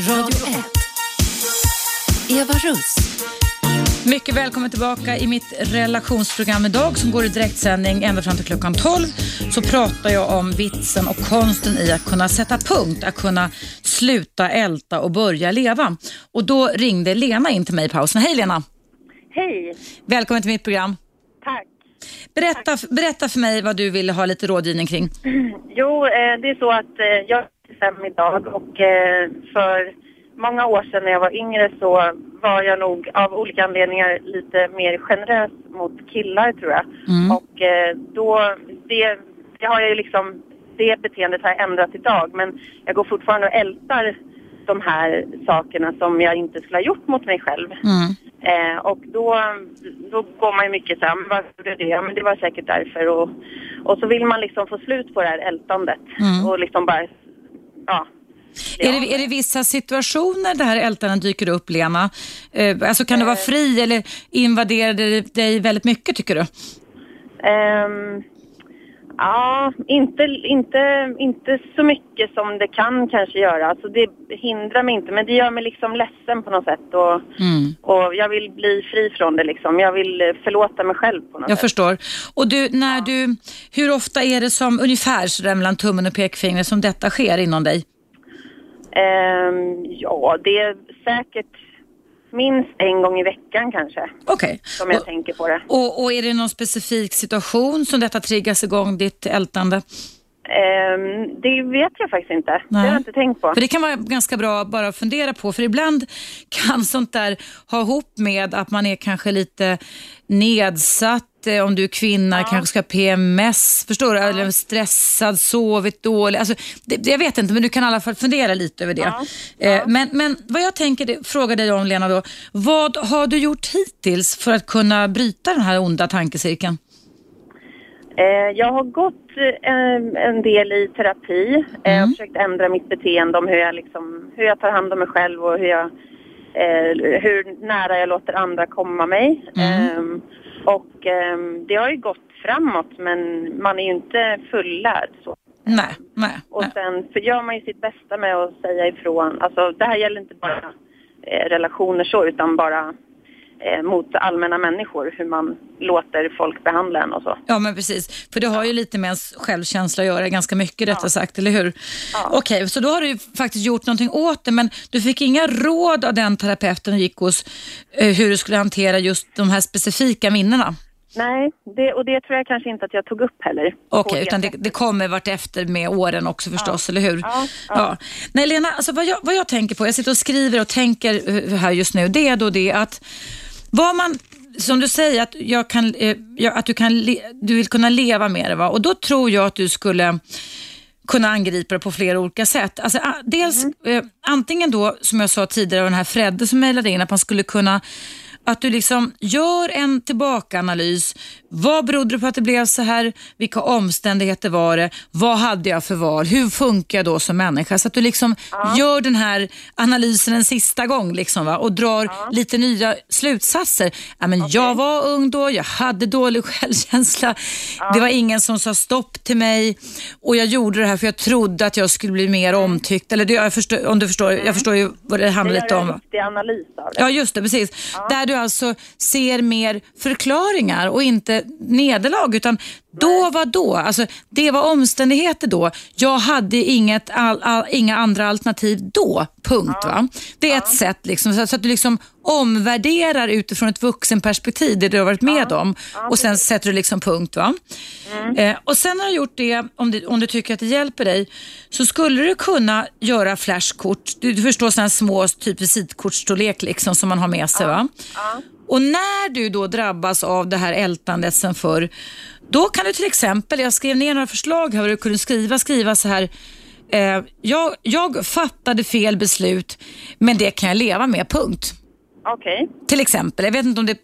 Radio 1. Eva Russ.
Mycket välkommen tillbaka i mitt relationsprogram idag som går i direktsändning ända fram till klockan 12. Så pratar jag om vitsen och konsten i att kunna sätta punkt, att kunna sluta älta och börja leva. Och då ringde Lena in till mig i pausen. Hej Lena!
Hej!
Välkommen till mitt program.
Tack.
Berätta, berätta för mig vad du vill ha lite rådgivning kring.
Jo, eh, det är så att eh, jag är 25 idag och eh, för många år sedan när jag var yngre så var jag nog av olika anledningar lite mer generös mot killar tror jag.
Mm.
Och eh, då, det, det har jag ju liksom, det beteendet har jag ändrat idag men jag går fortfarande och ältar de här sakerna som jag inte skulle ha gjort mot mig själv.
Mm.
Eh, och då, då går man ju mycket så här, men varför gjorde jag det? Ja, men det var säkert därför. Och, och så vill man liksom få slut på det här ältandet.
Mm.
Och liksom bara, ja.
Är, det, är det vissa situationer det här ältandet dyker upp, Lena? Eh, alltså kan du vara fri eller invaderar det dig väldigt mycket, tycker du?
Ehm, ja, inte, inte, inte så mycket som det kan kanske göra. Alltså det hindrar mig inte, men det gör mig liksom ledsen på något sätt. Och,
Mm.
och jag vill bli fri från det liksom. Jag vill eh, förlåta mig själv på något
Jag
sätt.
förstår. Och du, när du, hur ofta är det som, ungefär sådär mellan tummen och pekfingret, som detta sker inom dig?
Ehm, ja, det är säkert minst en gång i veckan kanske.
Okej.
Som jag
Och,
tänker på det.
och, och är det någon specifik situation som detta triggas igång, ditt ältande?
Ehm, det vet jag faktiskt inte. Det har jag inte tänkt på.
För det kan vara ganska bra bara att fundera på, för ibland kan sånt där ha ihop med att man är kanske lite nedsatt, eh, om du är kvinna, kanske ska ha PMS, förstår du? Eller stressad, sovit dåligt. Alltså, det, jag vet inte, men du kan i alla fall fundera lite över det. Eh, Men, men vad jag tänker, fråga dig om Lena då, vad har du gjort hittills för att kunna bryta den här onda tankecirkeln?
Eh, jag har gått eh, en del i terapi eh,
Mm.
och försökt ändra mitt beteende om hur jag, liksom, hur jag tar hand om mig själv och hur, jag, hur nära jag låter andra komma mig.
Mm.
Och ehm, det har ju gått framåt men man är ju inte fullärd. Så.
Nej, nej.
Och sen för gör man ju sitt bästa med att säga ifrån. Alltså det här gäller inte bara eh, relationer så utan bara eh, mot allmänna människor. Hur man låter folk behandla en och så.
Ja, men precis. För det har ju lite med ens självkänsla att göra, ganska mycket rättare sagt, eller hur? Okej, så då har du faktiskt gjort någonting åt det, men du fick inga råd av den terapeuten du gick hos eh, hur du skulle hantera just de här specifika minnena?
Nej, det, och det tror jag kanske inte att jag tog upp heller.
Okej,
På
utan det, det kommer vart efter med åren också förstås, eller hur?
Ja, ja.
Nej, Lena, alltså vad, jag, vad jag tänker på, jag sitter och skriver och tänker eh, här just nu, det är då det att vad man som du säger att, jag kan, eh, att du, kan, du vill kunna leva med det va? och då tror jag att du skulle kunna angripa det på flera olika sätt. Alltså, dels eh, antingen då, som jag sa tidigare, den här Fredde som mejlade in, att man skulle kunna att du liksom gör en tillbakaanalys. Vad berodde det på att det blev så här? Vilka omständigheter var det? Vad hade jag för val? Hur funkar jag då som människa? Så att du liksom gör den här analysen en sista gång liksom, va? och drar lite nya slutsatser. Ja, men Jag var ung då, jag hade dålig självkänsla. Det var ingen som sa stopp till mig och jag gjorde det här för jag trodde att jag skulle bli mer omtyckt. Eller det, jag förstår, om du förstår, jag förstår ju vad det handlar lite om.
en riktig analys av det.
Ja, just det. Precis. Där du alltså ser mer förklaringar och inte nederlag. Utan då var då. Alltså, det var omständigheter då. Jag hade inget all, all, inga andra alternativ då. Punkt. Va? Det är ett sätt liksom, så, så att du liksom omvärderar utifrån ett vuxenperspektiv, det du har varit med om. och sen sätter du liksom punkt. Va? Eh, och Sen när du har gjort det, om du, om du tycker att det hjälper dig, så skulle du kunna göra flashkort. Du, du förstår sådana små typ visitkortsstorlek liksom, som man har med sig. Va? Och när du då drabbas av det här ältandet sen förr, då kan du till exempel, jag skrev ner några förslag här vad du kunde skriva, skriva så här, eh, jag, jag fattade fel beslut, men det kan jag leva med, punkt.
Okej.
Till exempel, jag vet inte om det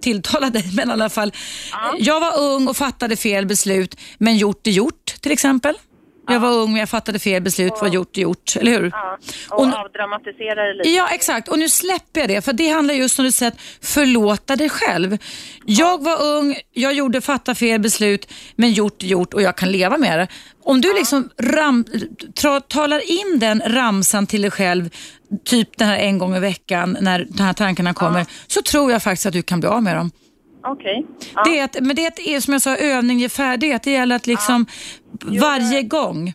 tilltalar dig, men i alla fall. Jag var ung och fattade fel beslut, men gjort är gjort, till exempel. Jag var ung men jag fattade fel beslut, var gjort är gjort, eller hur?
Ja. Och,
Och-
avdramatisera det lite.
Ja, exakt. Och nu släpper jag det, för det handlar just om säger att förlåta dig själv. Jag var ung, jag gjorde fatta fel beslut, men gjort gjort och jag kan leva med det. Om du liksom ram, tra, talar in den ramsan till dig själv, typ den här en gång i veckan när de här tankarna kommer, så tror jag faktiskt att du kan bli av med dem.
Okej. Ja.
Det är att, men det är som jag sa, övning ger färdighet. Det gäller att liksom varje gång.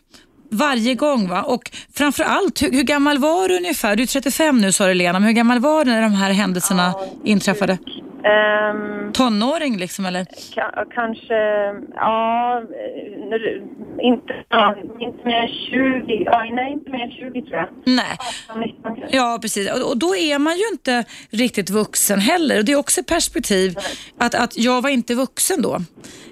Varje gång va? Och framförallt, hur, hur gammal var du ungefär? Du är 35 nu sa du Lena, men hur gammal var du när de här händelserna inträffade?
Ehm,
Tonåring liksom eller?
ka- kanske, ja, inte, ja, inte mer än 20, ja, nej inte mer än 20 tror jag.
Nej.
18, 19 kanske.
Ja, precis. Och, och då är man ju inte riktigt vuxen heller. Och Det är också ett perspektiv att, att jag var inte vuxen då.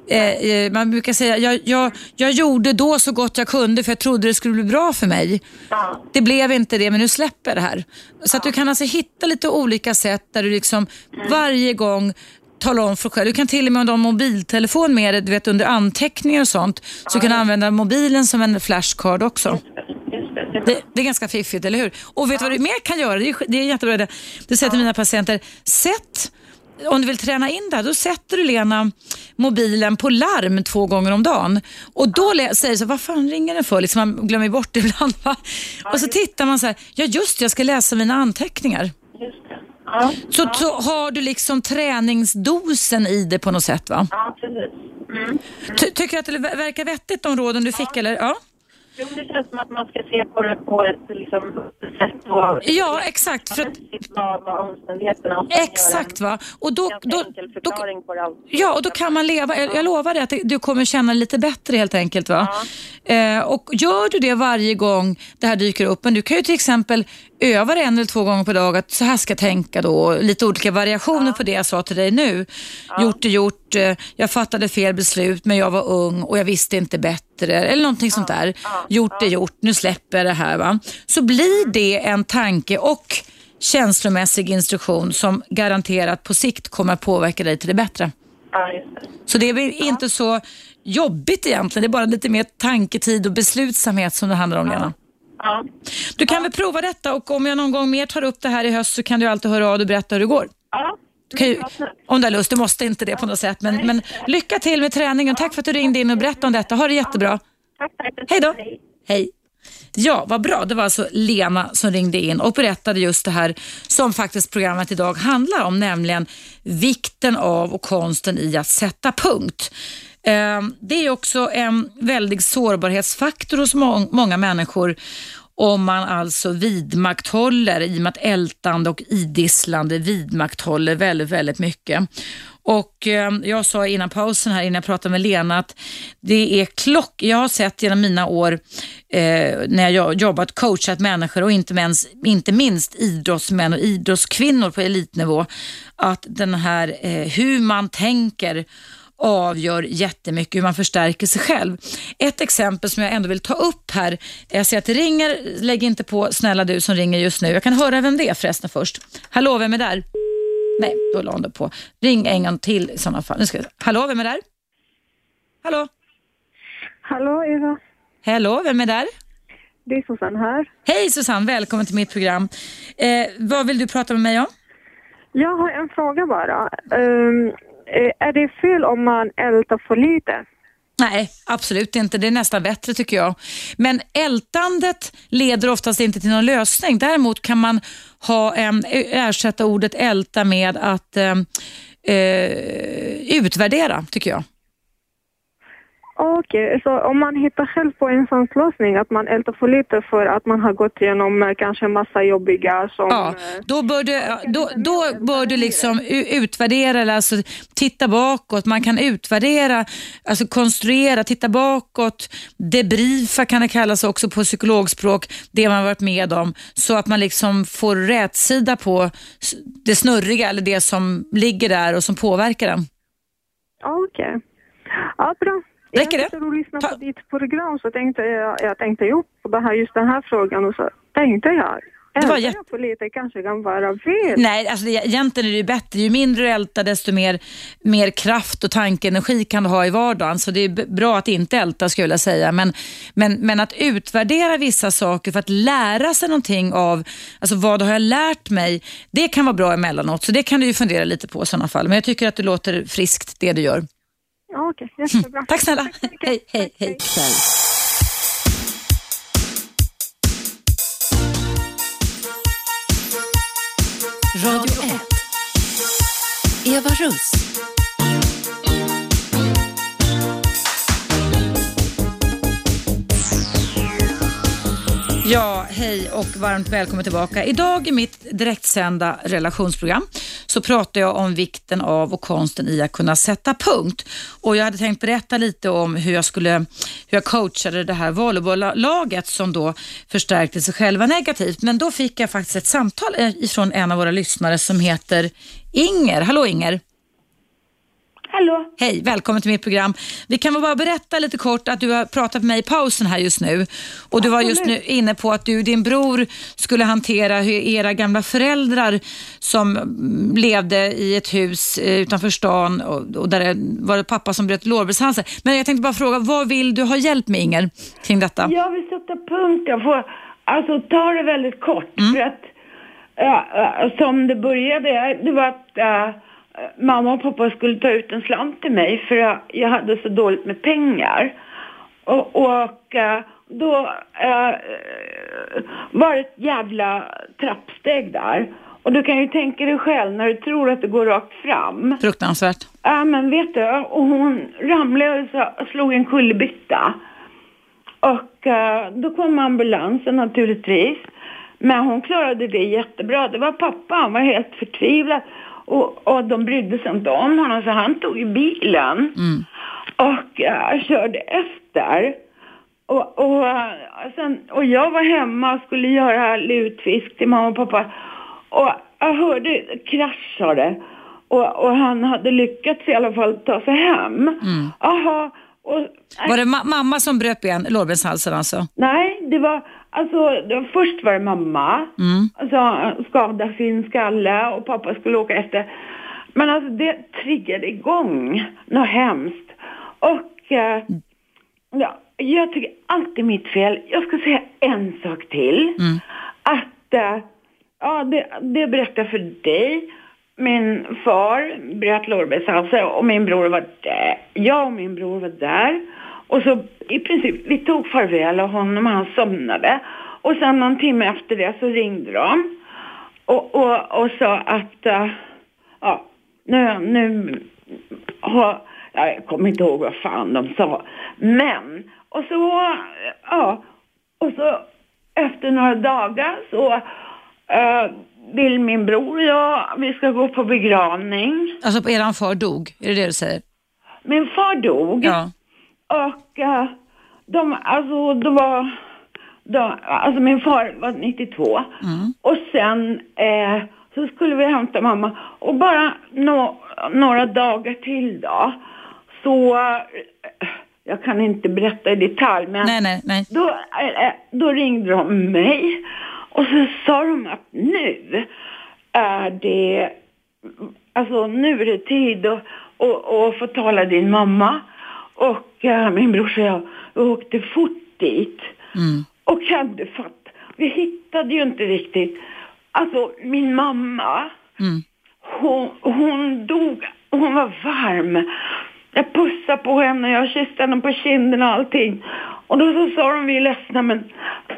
Eh, eh, man brukar säga, jag, jag, jag gjorde då så gott jag kunde för jag trodde det skulle bli bra för mig.
Ja.
Det blev inte det, men nu släpper det här. Så att du kan alltså hitta lite olika sätt där du liksom varje gång talar om för dig själv. Du kan till och med om du har mobiltelefon med dig, du vet under anteckningar och sånt, så kan du använda mobilen som en flashcard också.
Det. det.
Är ganska fiffigt, eller hur? Och vet du vad du mer kan göra? Det är, det är jättebra. Det, det säger till mina patienter, sätt, om du vill träna in det här, då sätter du Lena mobilen på larm två gånger om dagen. Och då säger du så vad fan ringer den för? Liksom man glömmer bort det ibland. Va? Och så tittar man så här, ja just det, jag ska läsa mina anteckningar.
Just det. Ja,
Så, så har du liksom träningsdosen i det på något sätt va?
ja precis. Mm.
Ty, tycker du att det ver- verkar vettigt de råden du fick eller? Ja,
Jo, det känns som att man ska se på det på ett liksom, sätt och
ja exakt. För att,
vad, vad omständigheterna och sen
exakt va. Och då, då, då. Ja, och då kan man leva. Jag, jag lovar dig att du kommer känna lite bättre helt enkelt. Va? Eh, och Gör du det varje gång det här dyker upp, men du kan ju till exempel öva det en eller två gånger per dag att så här ska jag tänka då. Lite olika variationer på det jag sa till dig nu. Gjort är gjort, eh, jag fattade fel beslut men jag var ung och jag visste inte bättre. Eller någonting sånt där. Gjort är gjort, nu släpper jag det här. Va? Så blir det en tanke och känslomässig instruktion som garanterat på sikt kommer att påverka dig till det bättre.
Ja, det.
Så det blir inte så jobbigt egentligen. Det är bara lite mer tanketid och beslutsamhet som det handlar om, Lena.
Ja.
Du kan väl prova detta och om jag någon gång mer tar upp det här i höst så kan du alltid höra av dig och berätta hur det går.
Ja.
Du ju,
Ja,
om du har lust, du måste inte det på något sätt. Men, men lycka till med träningen. Tack för att du ringde in och berättade om detta. Ha det jättebra.
Tack, tack.
Hej då. Hej. Ja, vad bra. Det var alltså Lena som ringde in och berättade just det här som faktiskt programmet idag handlar om, nämligen vikten av och konsten i att sätta punkt. Eh, Det är också en väldig sårbarhetsfaktor hos må- många människor om man alltså vidmakthåller, i och med att ältande och idisslande vidmakthåller väldigt, väldigt mycket. Och eh, Jag sa innan pausen här, innan jag pratade med Lena, att det är klock... Jag har sett genom mina år eh, när jag jobbat, coachat människor och inte minst, inte minst idrottsmän och idrottskvinnor på elitnivå, att den här eh, hur man tänker avgör jättemycket hur man förstärker sig själv. Ett exempel som jag ändå vill ta upp här, jag ser att det ringer, lägg inte på snälla du som ringer just nu. Jag kan höra vem det är förresten först. Hallå, vem är där? Nej, då la hon det på. Ring en gång till i sådana fall. Nu ska vi... Hallå, vem är där? Hallå?
Hallå Eva,
Hallå, vem är där?
det är Susanne här.
Hej Susanne, välkommen till mitt program. Eh, vad vill du prata med mig om?
Jag har en fråga bara. Ehm, eh, Eh, är det fel om man ältar för lite?
Nej, absolut inte. Det är nästan bättre tycker jag. Men ältandet leder oftast inte till någon lösning. Däremot kan man ha, en, eh, ersätta ordet älta med att eh, eh utvärdera, tycker jag.
Okej, så om man hittar själv på en sån lösning att man ältar för lite för att man har gått igenom eh, kanske en massa jobbiga som...
Ja,
eh,
då bör du, då, då bör du liksom utvärdera, eller alltså titta bakåt. Man kan utvärdera, alltså konstruera, titta bakåt, debriefa kan det kallas också på psykologspråk, det man varit med om, så att man liksom får rätsida på det snurriga eller det som ligger där och som påverkar den.
Okej. Ja, bra.
Räcker det?
Jag
Ta-
på ditt program så tänkte jag, jag tänkte ju på det här, just den här frågan och så tänkte jag,
Det var
för lite kanske kan vara fel.
Nej, alltså det, egentligen är det ju bättre. Ju mindre du ältar, desto mer, mer kraft och tankeenergi kan du ha i vardagen. Så det är bra att inte älta skulle jag vilja säga. Men, men, men att utvärdera vissa saker för att lära sig någonting av, alltså vad har jag lärt mig? Det kan vara bra emellanåt. Så det kan du ju fundera lite på i sådana fall. Men jag tycker att det låter friskt det du gör.
Ja, Okej, jättebra.
Tack snälla.
mycket.
Hej, hej,
Tack,
hej.
Radio 1. Eva Russ.
Ja, hej och varmt välkommen tillbaka. Idag i mitt direktsända relationsprogram så pratar jag om vikten av och konsten i att kunna sätta punkt. Och Jag hade tänkt berätta lite om hur jag, skulle, hur jag coachade det här volleybolllaget som då förstärkte sig själva negativt. Men då fick jag faktiskt ett samtal eh, ifrån en av våra lyssnare som heter Inger. Hallå Inger!
Hallå?
Hej, välkommen till mitt program. Vi kan väl bara berätta lite kort att du har pratat med mig i pausen här just nu. Och du var just nu inne på att du och din bror skulle hantera hur era gamla föräldrar som mm, levde i ett hus eh, utanför stan och, där det var det pappa som bröt lårbenshalsen. Men jag tänkte bara fråga, vad vill du ha hjälp med Inger kring detta?
Jag vill sätta punkt. Jag får alltså ta det väldigt kort. För att äh, som det började, det var att äh, mamma och pappa skulle ta ut en slant till mig för jag, jag hade så dåligt med pengar. Och, och äh, då äh, var det ett jävla trappsteg där. Och du kan ju tänka dig själv när du tror att det går rakt fram.
Fruktansvärt.
Ja, men vet du, och hon ramlade och så- slog en kullerbytta. Och eh, då kom ambulansen naturligtvis. Men hon klarade det jättebra. Det var pappa, han var helt förtvivlad. Och, och de brydde sig inte om honom så han tog i bilen. Och eh, körde efter. Och, och, eh, sen, och jag var hemma och skulle göra lutfisk till mamma och pappa. Och jag hörde krasch sa det. Och, och han hade lyckats i alla fall ta sig hem. Jaha. Och,
Var det ma- mamma som bröt ben, lårbenshalsen alltså?
Nej, det var alltså, först var det mamma som skadade sin skalle och pappa skulle åka efter. Men alltså det triggade igång något hemskt. Och eh, ja, jag tycker alltid mitt fel. Jag ska säga en sak till. Att, eh, ja det, det berättar för dig. Min far bröt lårbenshalsen och min bror var där. Jag och min bror var där. Och så i princip, vi tog farväl av honom och han somnade. Och sen någon timme efter det så ringde de. Och, och, och sa att, eh, ja, nu, nu har, jag kommer inte ihåg vad fan de sa. Men, och så, ja, och så efter några dagar så eh, vill min bror och jag, vi ska gå på begravning.
Alltså på eran far dog, är det det du säger?
Min far dog.
Ja.
Och eh, de, alltså det var, de, alltså min far var 92. Och sen eh, så skulle vi hämta mamma. Och bara nå- några dagar till då, så, eh, jag kan inte berätta i detalj, men
Nej, nej, nej.
då, eh, då ringde de mig och så sa de att nu är det, alltså nu är det tid att, att, att få tala din mamma. Och eh, min brorsa och jag åkte fort dit. Och kan du fatta, vi hittade ju inte riktigt, alltså min mamma, hon, hon dog, hon var varm. Jag pussade på henne, jag kysste henne på kinden och allting. Och då så sa de, vi är ledsna men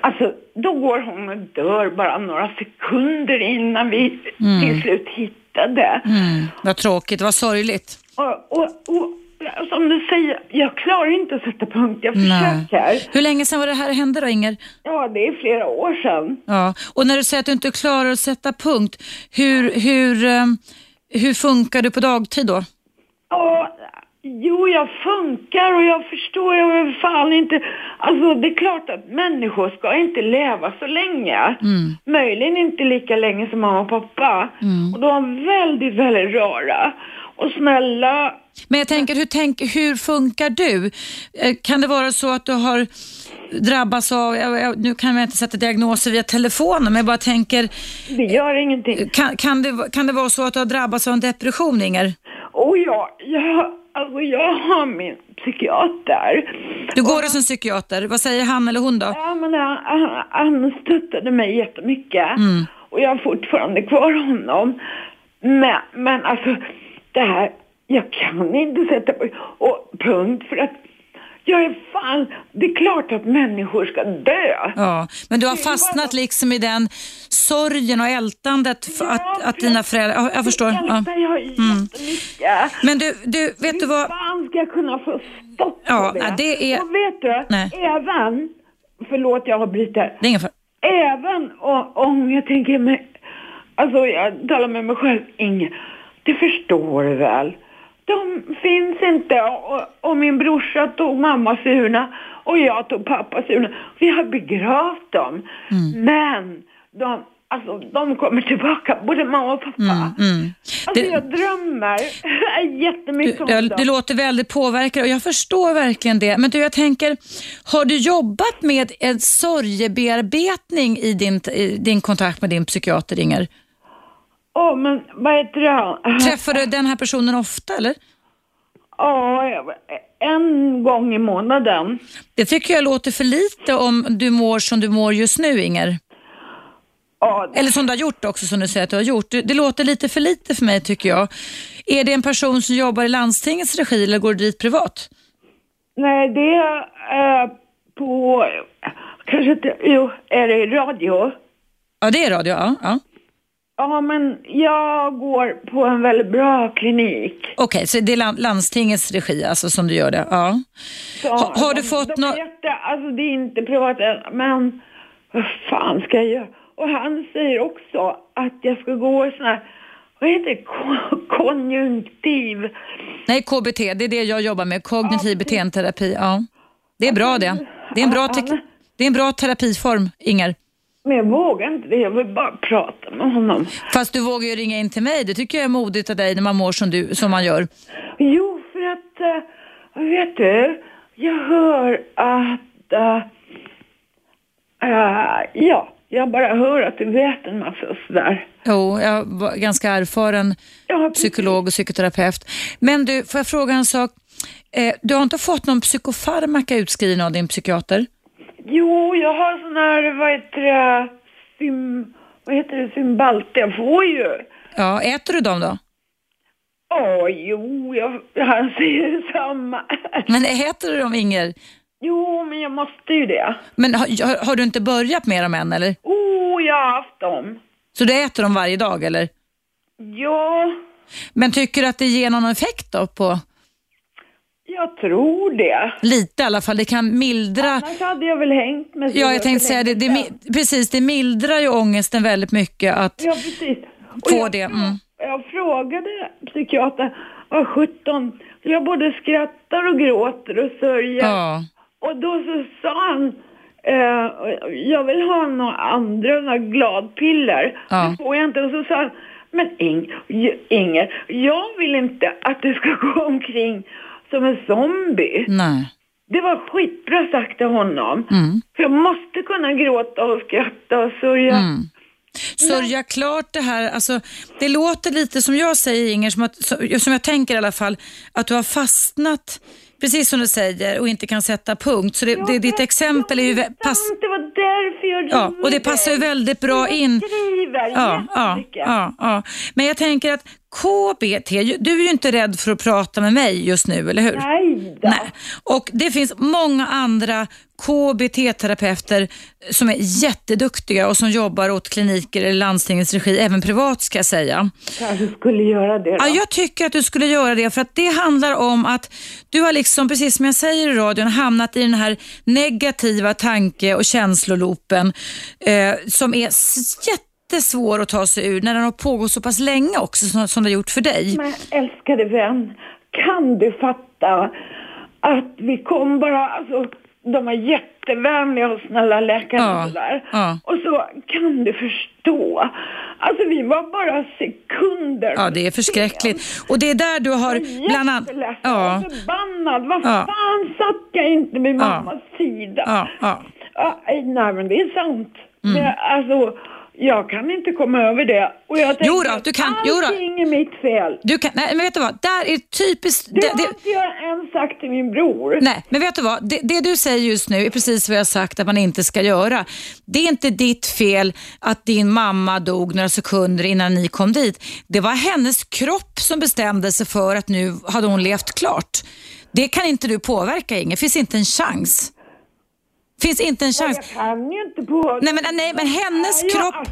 alltså då går hon och dör bara några sekunder innan vi till slut hittade.
Mm, vad tråkigt, vad sorgligt.
Och, och, och som du säger, jag klarar inte att sätta punkt. Jag
Nej.
försöker.
Hur länge sedan var det här hände då, Inger?
Ja, det är flera år sedan.
Ja. Och när du säger att du inte klarar att sätta punkt, hur, hur, eh, hur funkar du på dagtid då?
Ja, jo, jag funkar och jag förstår jag vill fan inte... Alltså, det är klart att människor ska inte leva så länge. Möjligen inte lika länge som mamma och pappa. Och de är väldigt, väldigt rara. Och snälla.
Men jag tänker, hur, tänk, hur funkar du? Eh, Kan det vara så att du har drabbats av, nu kan jag inte sätta diagnoser via telefonen, men jag bara tänker,
Det gör ingenting.
kan, kan, det, kan det vara så att du har drabbats av en depression, Inger?
Och jag, jag, alltså jag har min psykiater.
Du går hos en psykiater, vad säger han eller hon då?
Ja, men han, han, han stöttade mig jättemycket. Och jag har fortfarande kvar honom. Men, men alltså, det här, jag kan inte sätta på och punkt för att jag är fan, det är klart att människor ska dö.
Ja, men du har fastnat liksom i den sorgen och ältandet för att,
Ja,
att dina föräldrar, ja, jag förstår. Ja.
jag jättemycket.
Men du, du, vet du
Hur
vad?
fan ska jag kunna få stopp på
Ja,
det?
det är-
Och vet du,
Nej.
även, förlåt jag avbryter,
Det är ingen fara.
även o- om jag tänker mig, alltså jag talar med mig själv, Inge, det förstår du väl. De finns inte och, och min brorsa tog mammas urna och jag tog pappas urna. Vi har begravt dem. Men de, alltså, de kommer tillbaka, både mamma och pappa.
Mm.
Alltså
Det-
jag drömmer jättemycket
Du,
om dem.
du låter väldigt påverkad och jag förstår verkligen det. Men du, jag tänker, har du jobbat med en sorgebearbetning i din, i din kontakt med din psykiater, Inger?
Åh, men vad heter det?
Träffar du den här personen ofta, eller?
Ja, en gång i månaden.
Det tycker jag låter för lite om du mår som du mår just nu, Inger.
Ja,
Eller som du har gjort också, som du säger att du har gjort. Det, det låter lite för lite för mig, tycker jag. Är det en person som jobbar i landstingets regi eller går du dit privat?
nej, det är på, kanske inte, jo, är det radio?
Ja, det är radio. Ja, ja.
Ja, men jag går på en väldigt bra klinik.
Okej, så det är lan- landstingets regi alltså som du gör det? Ja.
Så
Ha- har du
de-
fått
de
nå-
är jätte, Alltså det är inte privat men vad fan ska jag göra? Och han säger också att jag ska gå i sån här, vad heter det, Ko- konjunktiv.
Nej, KBT, det är det jag jobbar med. Kognitiv beteendeterapi. Ja. Det är bra det. Det är en bra, tek- det är en bra terapiform, Inger.
Men jag vågar inte det, jag vill bara prata med honom.
Fast du vågar ju ringa in till mig. Det tycker jag är modigt av dig när man mår som, du, som man gör.
Jo, för att, uh, vet du, jag hör att, uh, uh, ja, jag bara hör att du vet en massa sådär.
Jo, jag var ganska erfaren
Ja,
psykolog och psykoterapeut. Men du, får jag fråga en sak? Eh, du har inte fått någon psykofarmaka utskriven av din psykiater?
Jo, jag har sån här, vad heter det, sim, vad heter det, Cymbalta, jag får ju.
Ja, äter du dem då?
Åh, jo, jag, han säger detsamma.
Men äter du dem, Inger?
Jo, men jag måste ju det.
Men har, har, har du inte börjat med dem än, eller?
Oh, jag har haft dem.
Så du äter dem varje dag, eller?
Ja,
Men tycker du att det ger någon effekt då på
jag tror det.
lite i alla fall? Det kan mildra
Annars hade jag väl hängt med
Ja, jag tänkte säga det. det mi- precis, det mildrar ju ångesten väldigt mycket att
Ja, precis. Och
få
jag,
det. Mm.
Jag frågade psykiatern, vad 17, jag både skrattar och gråter och sörjer.
Ja.
Och då så sa han, eh, jag vill ha några andra, några gladpiller.
Ja.
Det får jag inte. Och så sa han, men Ing, Inger, jag vill inte att du ska gå omkring som en zombie.
Nej.
Det var skitbra sagt av honom.
Mm.
För jag måste kunna gråta och skratta och sörja.
Mm. Sörja klart det här, alltså, det låter lite som jag säger Inger, som, att, som jag tänker i alla fall, att du har fastnat, precis som du säger, och inte kan sätta punkt. Så det, det, ditt exempel är ju... Pass,
Det var därför jag
ja, och det passar ju
dig.
väldigt bra
Jag
in.
skriver
Ja, ja, ja, ja. Men jag tänker att KBT, du är ju inte rädd för att prata med mig just nu, eller hur?
Nej då.
Nej. Och det finns många andra KBT-terapeuter som är jätteduktiga och som jobbar åt kliniker eller landstingets regi, även privat ska jag säga.
Kanske skulle göra det då.
Ja, jag tycker att du skulle göra det för att det handlar om att du har liksom, precis som jag säger i radion, hamnat i den här negativa tanke och känsloloopen eh, som är s- jättesvår att ta sig ur när den har pågått så pass länge också som, som det har gjort för dig.
Men älskade vän, kan du fatta att vi kom bara, alltså de är jättevänliga och snälla läkare
Ja,
och sådär.
ja.
Och så kan du förstå, alltså vi var bara sekunder
Ja, det är förskräckligt. Och det är där du har bland annat...
Jätteledsen
Ja,
och förbannad. Vad
Ja.
fan satt jag inte vid
Ja.
mammas sida?
ja, ja.
Ja, nej men det är sant.
Mm.
Det, alltså, jag kan inte komma över det. Och jag tänker
Jo då,
att
du kan- jo då.
allting är mitt fel.
Du kan, nej, men vet du vad? Där är typiskt...
Det,
det-
har
det-
inte jag än sagt till min bror.
Nej, men vet du vad? Det, det du säger just nu är precis vad jag sagt att man inte ska göra. Det är inte ditt fel att din mamma dog några sekunder innan ni kom dit. Det var hennes kropp som bestämde sig för att nu hade hon levt klart. Det kan inte du påverka Inge, finns inte en chans. Finns inte en chans.
Jag kan ju inte på...
Nej men, nej, men hennes kropp,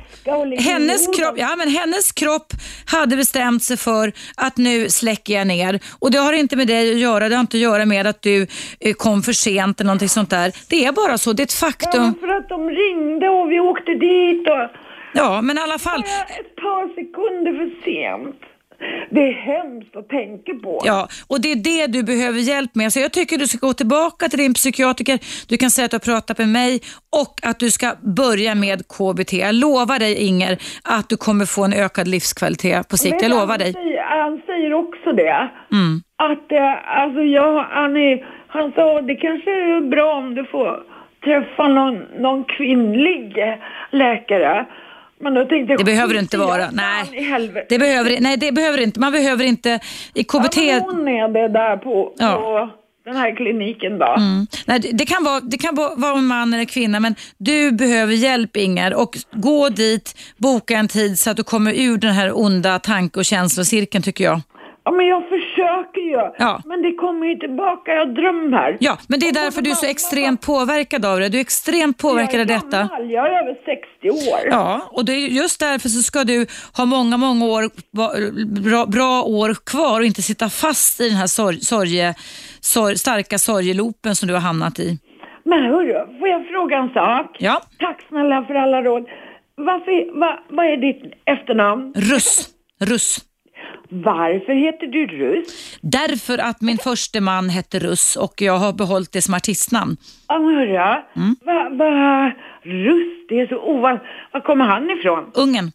hennes kropp, ja, men hennes kropp hade bestämt sig för att nu släcker jag ner. Och det har inte med dig att göra, det har inte att göra med att du eh, kom för sent eller någonting sånt där. Det är bara så, det är ett
Ja,
faktum.
men för att de ringde och vi åkte dit och...
Ja, men i alla fall.
Ett par sekunder för sent. Det är hemskt att tänka på.
Ja, och det är det du behöver hjälp med. Så jag tycker du ska gå tillbaka till din psykiatriker. Du kan säga att du har pratat med mig och att du ska börja med KBT. Jag lovar dig Inger att du kommer få en ökad livskvalitet på sikt. Jag lovar dig.
Han säger också det.
Mm.
Att eh, alltså jag, han, är, han sa det kanske är bra om du får träffa någon, någon kvinnlig läkare. Men då tänkte jag,
Det behöver det inte vara. Nej, det behöver, nej, det behöver inte. Man behöver inte i KBT.
Ja, hon är det där på,
Ja.
på den här kliniken då.
Mm. Nej, det- kan, vara, det kan vara en man eller kvinna, men du behöver hjälp Inger. Och gå dit, boka en tid så att du kommer ur den här onda tanke och känslocirkeln tycker jag.
Ja, men jag försöker ju.
Ja.
Men det kommer ju tillbaka, jag drömmer.
Ja, men det är därför du är så extremt påverkad av det. Du är extremt påverkad av
jag är
detta.
gammal, jag är över 60 år.
Ja, och det är just därför så ska du ha många, många år, bra, bra år kvar och inte sitta fast i den här sorg, sorge, sorg, starka sorgeloopen som du har hamnat i.
Men hörru, får jag fråga en sak?
Ja.
Tack snälla för alla råd. Varför, va, vad är ditt efternamn?
Russ. Russ.
Varför heter du Russ?
Därför att min första man hette Russ och jag har behållit det som artistnamn.
Ja.
Mm.
Va, va, Russ, det är så ovanligt. Var kommer han ifrån?
Ungen.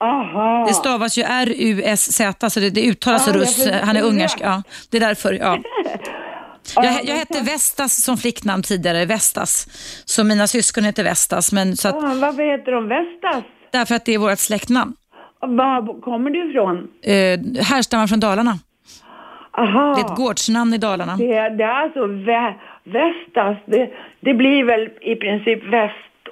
Aha.
Det stavas ju R-U-S-Z, så det, det uttalas
jag
Russ. Han är ungersk. Ja, det är därför. Ja. Jag, jag hette Vestas som flicknamn tidigare, Vestas. Så mina syskon heter Vestas, men så att,
Ja, varför heter de Vestas?
därför att det är vårt släktnamn.
Var kommer du ifrån?
Eh, härstammar från Dalarna.
Aha.
Det är ett gårdsnamn i Dalarna.
Det, det är alltså vä, Vestas. Det, det blir väl i princip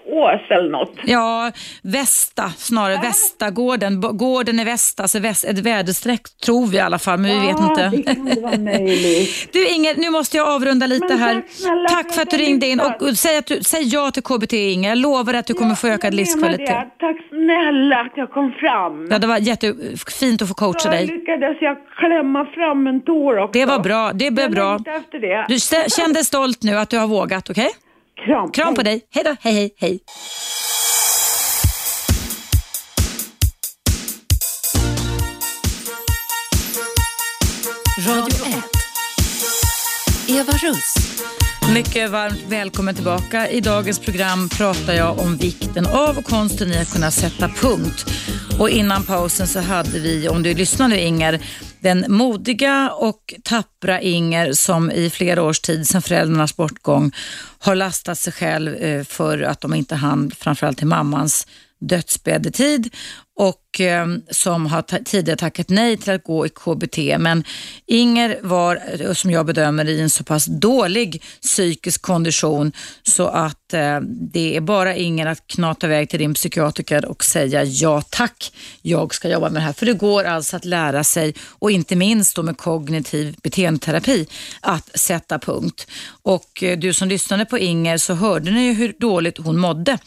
Västås eller något.
Ja, Västa snarare. Västagården. B- Gården är Västa, så väst, ett väderstreck tror vi i alla fall, men vi vet
Ja,
inte.
det kan vara möjligt.
Du Inger, nu måste jag avrunda lite
Men
här.
tack snälla
Tack
för att
du ringde in och, och säg, att du, säg ja till KBT Inger. Jag lovar att du kommer få ökad livskvalitet.
det. Tack snälla att jag kom fram.
Ja, det var jättefint att få coacha
Så
dig.
lyckades jag klämma fram en tår också.
Det var bra, det blev bra. Du dig stolt nu att du har vågat, okej?
Kram.
Kram på dig. Hej då, hej hej hej.
Radio 1. Eva Russ.
Mycket varmt välkommen tillbaka. I dagens program pratar jag om vikten av och konsten i att kunna sätta punkt. Och innan pausen så hade vi, om du lyssnar nu Inger, den modiga och tappra Inger som i flera års tid sedan föräldrarnas bortgång har lastat sig själv eh, för att de inte hann framförallt till mammans dödsbäddetid och eh, som har tidigare tackat nej till att gå i KBT. Men Inger var, eh, som jag bedömer i en så pass dålig psykisk kondition så att eh, det är bara Inger att knata iväg till din psykiatriker och säga ja tack, jag ska jobba med det här. För det går alltså att lära sig och inte minst då med kognitiv beteendeterapi att sätta punkt. Och eh, du som lyssnade på Inger så hörde ni ju hur dåligt hon mådde.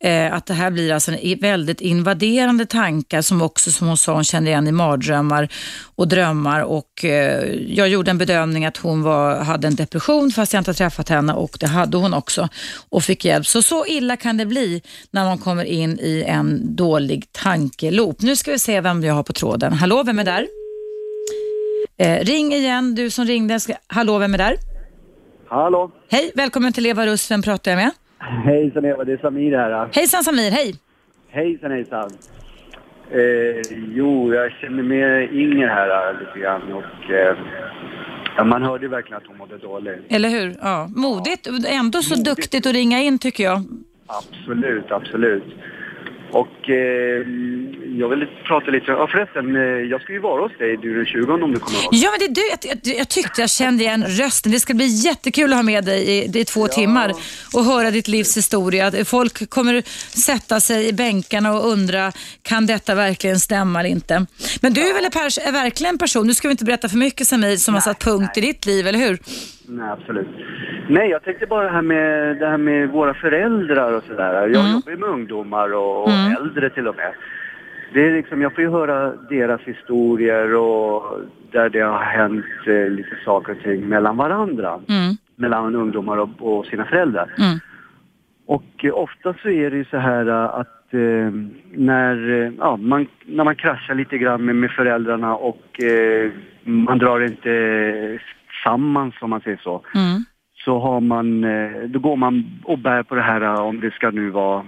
Eh, att det här blir alltså en väldigt invaderande tankar som också, som hon sa, hon kände igen i mardrömmar och drömmar. Och eh, jag gjorde en bedömning att hon var, hade en depression fast jag inte träffat henne och det hade hon också och fick hjälp. Så så illa kan det bli när man kommer in i en dålig tankeloop. Nu ska vi se vem jag har på tråden. Hallå, vem är där? Eh, ring igen, du som ringde. Hallå, vem är där?
Hallå.
Hej, välkommen till Eva Russ. Vem pratar jag med?
Hejsan Eva, det är Samir här.
Hejsan Samir, hej.
Hejsan hejsan. Eh, jo, jag känner med Inger här äh, lite grann och eh, ja, man hörde ju verkligen att hon mådde dåligt.
Eller hur? Ja, modigt. Ändå så Modigt. duktigt att ringa in tycker jag.
Absolut, absolut. Och eh, jag vill prata lite, ja förresten, eh, jag ska ju vara hos dig du den 20 om du kommer ihåg.
Ja men det är du, jag, jag, jag, tyckte jag kände igen rösten. Det ska bli jättekul att ha med dig i, i två ja. timmar och höra ditt livs historia. Folk kommer sätta sig i bänkarna och undra, kan detta verkligen stämma eller inte? Men du är väl pers, är verkligen en person, nu ska vi inte berätta för mycket Samir, som nej, har satt punkt nej. i ditt liv, eller hur?
Nej, absolut. Nej, jag tänkte bara det här med, det här med våra föräldrar och sådär. Jag mm. jobbar ju med ungdomar och, mm. äldre till och med. Det är liksom, jag får ju höra deras historier och där det har hänt eh, lite saker och ting mellan varandra. Mm. Mellan ungdomar och, och sina föräldrar. Mm. Och eh, ofta så är det ju så här eh, att eh, när, eh, ja, man, när man kraschar lite grann med, med föräldrarna och eh, man drar inte samman om man säger så. Mm. Så har man, eh, då går man och bär på det här eh, om det ska nu vara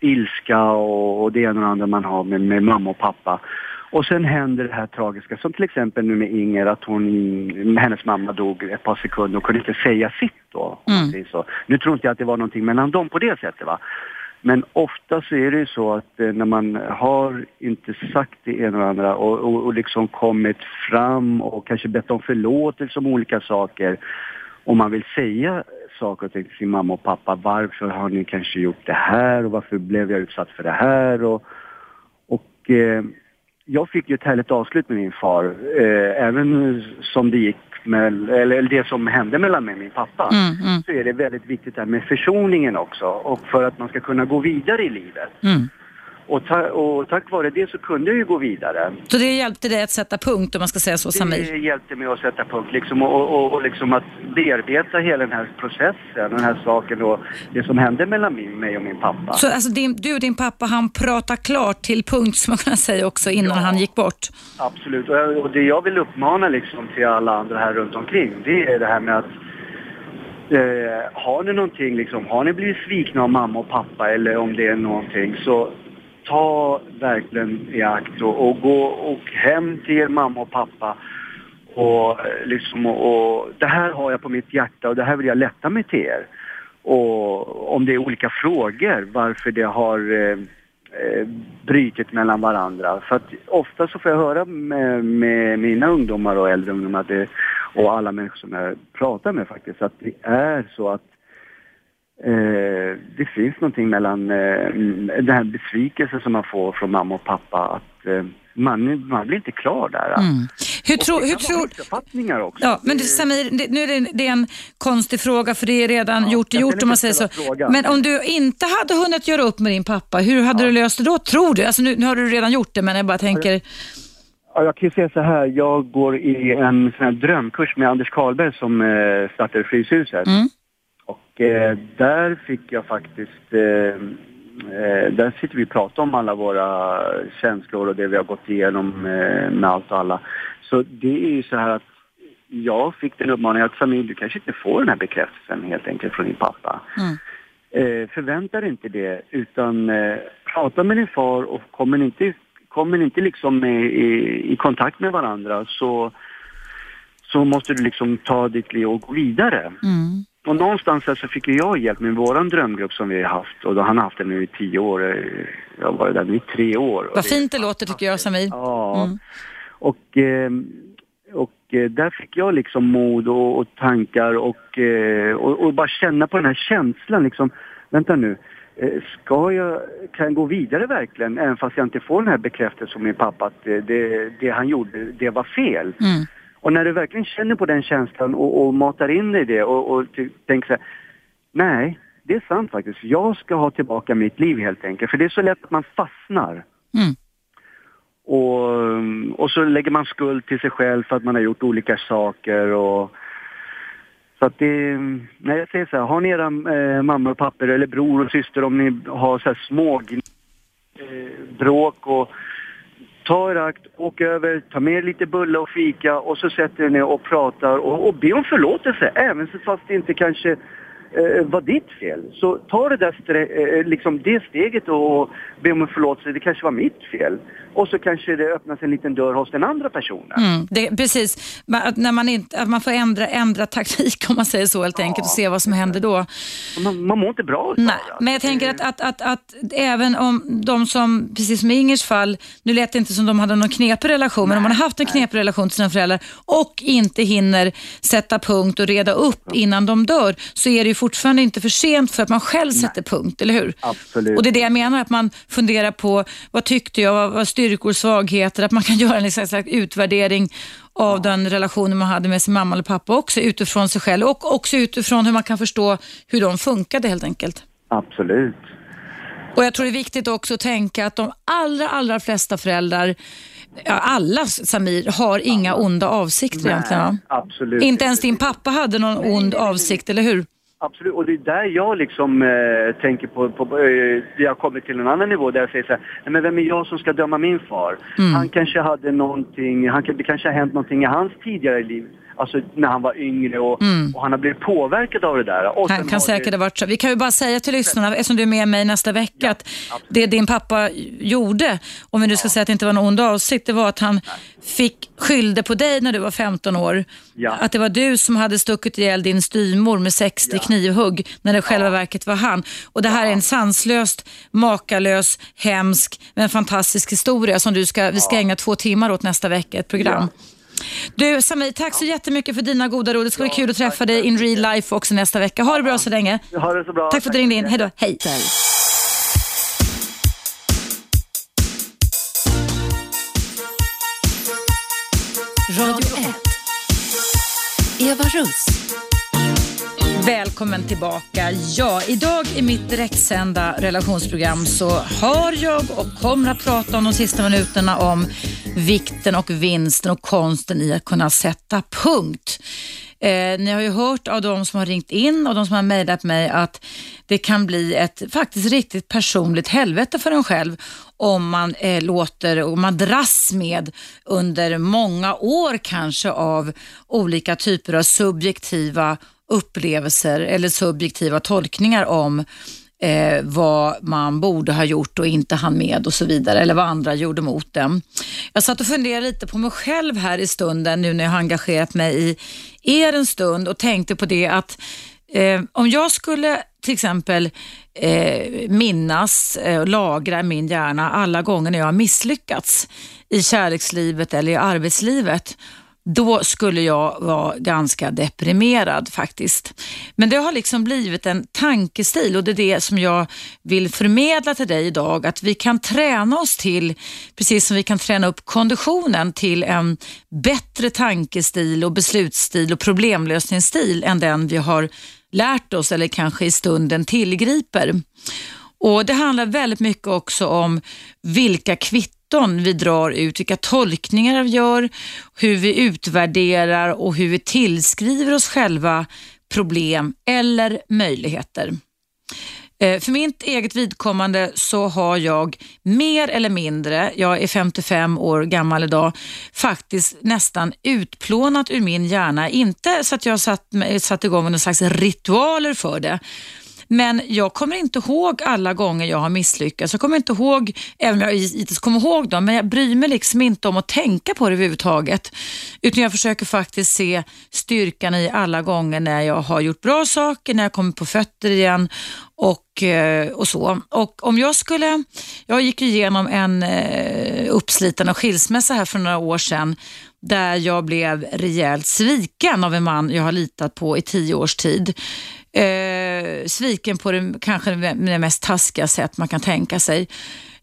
ilska och, och det ena och det andra man har med, med mamma och pappa. Och sen händer det här tragiska, som till exempel nu med Inger, att hon, hennes mamma dog ett par sekunder och kunde inte säga sitt då. Mm. Så. Nu tror inte jag att det var någonting mellan dem på det sättet va. Men ofta så är det ju så att eh, när man har inte sagt det ena och andra och, och, och liksom kommit fram och kanske bett om förlåtelse om olika saker och man vill säga saker och ting till sin mamma och pappa. Varför har ni kanske gjort det här och varför blev jag utsatt för det här? Och, och eh, jag fick ju ett härligt avslut med min far, eh, även som det gick med, eller det som hände mellan mig och min pappa, mm, mm. så är det väldigt viktigt där med försoningen också och för att man ska kunna gå vidare i livet. Mm. Och, ta, och, tack vare det så kunde jag ju gå vidare.
Så det hjälpte dig att sätta punkt om man ska säga så, Samir?
Det hjälpte mig att sätta punkt liksom, och, och, och liksom att bearbeta hela den här processen, den här saken och det som hände mellan mig och min pappa.
Så alltså din, du och din pappa, han pratade klart till punkt som man kan säga också innan ja, han gick bort?
Absolut, och, och det jag vill uppmana liksom till alla andra här runt omkring, det är det här med att Eh, har ni någonting liksom, har ni blivit svikna av mamma och pappa eller om det är någonting så ta verkligen i akt och, och gå och hem till er mamma och pappa och eh, liksom och, det här har jag på mitt hjärta och det här vill jag lätta mig till er. Och om det är olika frågor varför det har eh, eh brytit mellan varandra. För att ofta så får jag höra med, med mina ungdomar och äldre ungdomar det, och alla människor som jag pratar med faktiskt att det är så att eh, det finns någonting mellan eh, den här besvikelsen som man får från mamma och pappa att eh, man, man blir inte klar där. Mm.
Hur, tro, hur tror...
också.
Ja, men det, Samir, det, nu är det, det, är en konstig fråga för det är redan ja, gjort och gjort om man säger så. Frågan. Men om du inte hade hunnit göra upp med din pappa, hur hade ja. du löst det då, tror du? Alltså nu, nu har du redan gjort det, men jag bara tänker...
Ja, jag kan ju säga så här, jag går i en sån drömkurs med Anders Karlberg som eh, startade Fryshuset. Mm. Eh, där fick jag faktiskt, eh, eh, där sitter vi och pratar om alla våra känslor och det vi har gått igenom med allt och alla. Så det är ju så här att jag fick den uppmaningen att familj, du kanske inte får den här bekräftelsen helt enkelt från din pappa. Mm. Eh, förvänta dig inte det, utan eh, prata med din far och kommer inte, kommer inte liksom i, i kontakt med varandra så så måste du liksom ta ditt liv och gå vidare. Mm. Och någonstans så fick jag hjälp med våran drömgrupp som vi har haft och då han har haft den nu i tio år. eh, Jag har varit där nu i tre år.
Vad fint det låter tycker jag Samir.
Ja.
Mm.
Och, eh, och eh, där fick jag liksom mod och, och tankar och, eh, och, och bara känna på den här känslan liksom. Vänta nu, ska jag, kan jag gå vidare verkligen? Även fast jag inte får den här bekräftelsen från min pappa att det, det, det han gjorde, det var fel.
Mm.
Och när du verkligen känner på den känslan och, och matar in dig i det och, och tänker så här, nej, det är sant faktiskt. Jag ska ha tillbaka mitt liv helt enkelt. För det är så lätt att man fastnar.
Mm.
Och, och så lägger man skuld till sig själv för att man har gjort olika saker och så att det, nej jag säger så här, har ni era eh, mamma och papper eller bror och syster om ni har så här små eh, bråk och ta er akt, åk över, ta med lite bulle och fika och så sätter ni ner och pratar och, och be om förlåtelse även fast det inte kanske eh, var ditt fel. Så ta det där eh, liksom det steget och be om förlåtelse, det kanske var mitt fel. Och så kanske det öppnas en liten dörr hos den andra personen.
Mm, det, precis, att, när man inte, att man får ändra, ändra taktik om man säger så helt enkelt och se vad som händer då.
Man, man mår inte bra
Nej,
det.
men jag tänker att, att, att, att även om de som, precis som i Ingers fall, nu lät det inte som de hade någon knepig relation, men om man har haft en knepig relation till sina föräldrar och inte hinner sätta punkt och reda upp innan de dör, så är det ju fortfarande inte för sent för att man själv sätter punkt, eller hur?
Absolut.
Och det är det jag menar, att man funderar på vad tyckte jag, vad var styrkor, svagheter, att man kan göra en slags utvärdering av den relationen man hade med sin mamma eller pappa också utifrån sig själv och också utifrån hur man kan förstå hur de funkade helt enkelt.
Absolut.
Och Jag tror det är viktigt också att tänka att de allra, allra flesta föräldrar, ja, alla Samir, har inga onda avsikter egentligen. Va?
Absolut.
Inte ens din pappa hade någon ond avsikt, eller hur?
Absolut, och det är där jag liksom eh, tänker på, på eh, jag har kommit till en annan nivå där jag säger så här, nej men vem är jag som ska döma min far?
Mm.
Han kanske hade någonting, han, det kanske har hänt någonting i hans tidigare liv, alltså när han var yngre och, och han har blivit påverkad av det där. Och
Han kan säkert ha varit så. Vi kan ju bara säga till lyssnarna, eftersom du är med mig nästa vecka, att det din pappa gjorde, om vi nu ska säga att det inte var någon ond avsikt, det var att han fick skyllde på dig när du var 15 år.
Ja.
Att det var du som hade stuckit ihjäl din styvmor med 60 knivhugg när det själva verket var han. Och Det här är en sanslöst, makalös, hemsk men fantastisk historia som du ska, vi ska ägna två timmar åt nästa vecka, ett program. Du Samir, tack så jättemycket för dina goda råd. Det ska bli kul att träffa dig in real life också nästa vecka. Ha det bra så länge.
ha det så bra.
Tack för att du ringde in. Hej då. Hej.
Radio 1. Eva Russ.
Välkommen tillbaka. Ja, idag i mitt direktsända relationsprogram så har jag och kommer att prata om de sista minuterna om vikten och vinsten och konsten i att kunna sätta punkt. Eh, ni har ju hört av de som har ringt in och de som har mejlat mig att det kan bli ett faktiskt riktigt personligt helvete för en själv om man eh, låter och man dras med under många år kanske av olika typer av subjektiva upplevelser eller subjektiva tolkningar om eh, vad man borde ha gjort och inte hann med och så vidare, eller vad andra gjorde mot dem. Jag satt och funderade lite på mig själv här i stunden nu när jag har engagerat mig i er en stund och tänkte på det att eh, om jag skulle till exempel eh, minnas eh, lagra i min hjärna alla gånger när jag har misslyckats i kärlekslivet eller i arbetslivet då skulle jag vara ganska deprimerad faktiskt. Men det har liksom blivit en tankestil och det är det som jag vill förmedla till dig idag, att vi kan träna oss till, precis som vi kan träna upp konditionen till en bättre tankestil och beslutsstil och problemlösningsstil än den vi har lärt oss eller kanske i stunden tillgriper. Och Det handlar väldigt mycket också om vilka kvitton vi drar ut, vilka tolkningar vi gör, hur vi utvärderar och hur vi tillskriver oss själva problem eller möjligheter. Eh, för mitt eget vidkommande så har jag mer eller mindre, jag är 55 år gammal idag, faktiskt nästan utplånat ur min hjärna. Inte så att jag satt, satt igång med någon slags ritualer för det, men jag kommer inte ihåg alla gånger jag har misslyckats. Jag kommer inte ihåg, även om jag givetvis kommer ihåg dem, men jag bryr mig liksom inte om att tänka på det överhuvudtaget. Utan jag försöker faktiskt se styrkan i alla gånger när jag har gjort bra saker, när jag kommer på fötter igen och, eh, och så. Och om jag skulle, jag gick igenom en eh, uppslitande skilsmässa här för några år sedan där jag blev rejält sviken av en man jag har litat på i tio års tid. Eh, sviken på det kanske det mest taskiga sätt man kan tänka sig.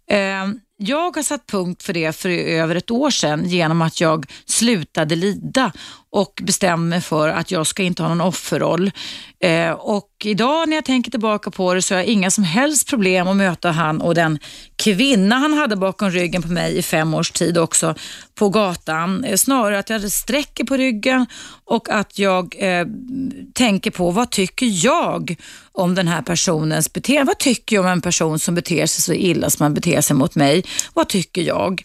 Eh, jag har satt punkt för det för över ett år sedan genom att jag slutade lida och bestämde mig för att jag ska inte ha någon offerroll. Eh, och idag när jag tänker tillbaka på det så har jag inga som helst problem att möta han och den kvinna han hade bakom ryggen på mig i fem års tid också på gatan. Eh, snarare att jag sträcker på ryggen och att jag eh, tänker på vad tycker jag om den här personens beteende? Vad tycker jag om en person som beter sig så illa som man beter sig mot mig? Vad tycker jag?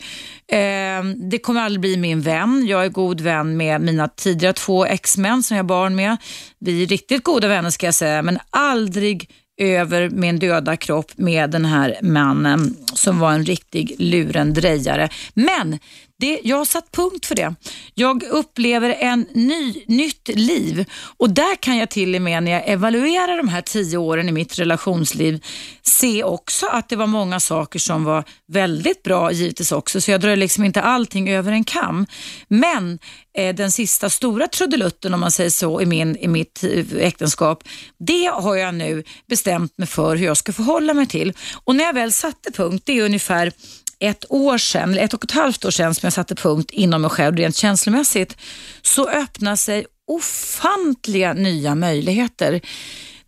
Eh, det kommer aldrig bli min vän. Jag är god vän med mina tidigare två exmän som jag har barn med. Vi är riktigt goda vänner ska jag säga, men aldrig över min döda kropp med den här mannen som var en riktig lurendrejare. Men det, jag har satt punkt för det. Jag upplever en ny, nytt liv och där kan jag till och med när jag evaluerar de här tio åren i mitt relationsliv se också att det var många saker som var väldigt bra givetvis också, så jag drar liksom inte allting över en kam. Men eh, den sista stora trudelutten om man säger så i, min, i mitt äktenskap, det har jag nu bestämt mig för hur jag ska förhålla mig till. Och när jag väl satte punkt, det är ungefär ett år sedan, eller ett och ett halvt år sedan som jag satte punkt inom mig själv rent känslomässigt, så öppnar sig ofantliga nya möjligheter.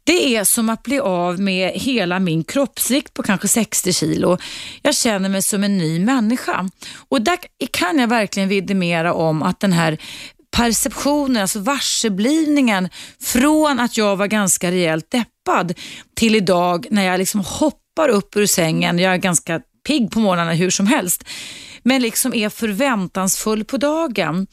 Det är som att bli av med hela min kroppsvikt på kanske 60 kilo. Jag känner mig som en ny människa. Och där kan jag verkligen vidimera om att den här perceptionen, alltså varseblivningen från att jag var ganska rejält deppad till idag när jag liksom hoppar upp ur sängen, jag är ganska pigg på morgnarna hur som helst, men liksom är förväntansfull på dagen.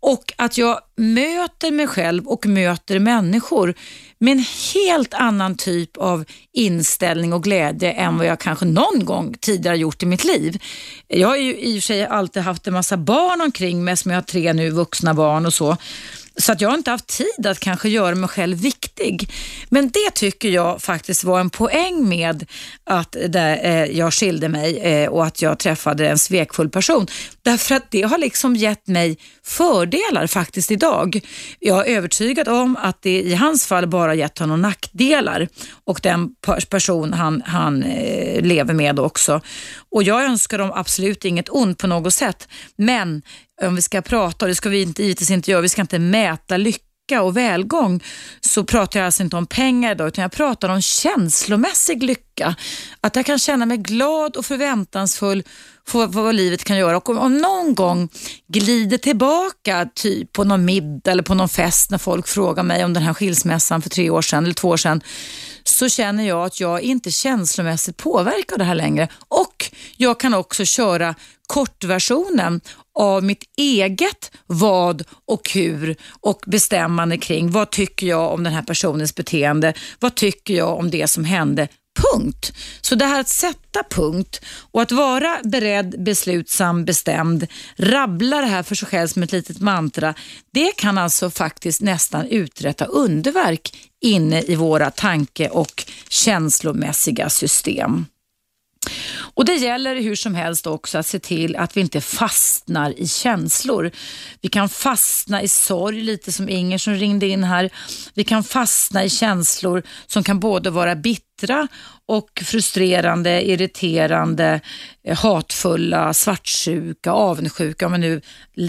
Och att jag möter mig själv och möter människor med en helt annan typ av inställning och glädje än vad jag kanske någon gång tidigare gjort i mitt liv. Jag har ju i och för sig alltid haft en massa barn omkring mig som jag har tre nu vuxna barn och så. Så att jag har inte haft tid att kanske göra mig själv viktig. Men det tycker jag faktiskt var en poäng med att där, eh, jag skilde mig eh, och att jag träffade en svekfull person. Därför att det har liksom gett mig fördelar faktiskt idag. Jag är övertygad om att det i hans fall bara gett honom nackdelar och den person han, han eh, lever med också. Och jag önskar dem absolut inget ont på något sätt. Men om vi ska prata, och det ska vi inte, givetvis inte göra, vi ska inte mäta lycka och välgång, så pratar jag alltså inte om pengar idag, utan jag pratar om känslomässig lycka. Att jag kan känna mig glad och förväntansfull för vad livet kan göra. Och om någon gång glider tillbaka typ på någon middag eller på någon fest när folk frågar mig om den här skilsmässan för tre år sedan eller två år sedan, så känner jag att jag inte känslomässigt påverkar det här längre. Och jag kan också köra kortversionen av mitt eget vad och hur och bestämmande kring vad tycker jag om den här personens beteende, vad tycker jag om det som hände punkt. Så det här att sätta punkt och att vara beredd, beslutsam, bestämd, rabbla det här för sig själv som ett litet mantra, det kan alltså faktiskt nästan uträtta underverk inne i våra tanke och känslomässiga system. Och Det gäller hur som helst också att se till att vi inte fastnar i känslor. Vi kan fastna i sorg, lite som Inger som ringde in här. Vi kan fastna i känslor som kan både vara bittra och frustrerande, irriterande, eh, hatfulla, svartsjuka, avundsjuka, om vi nu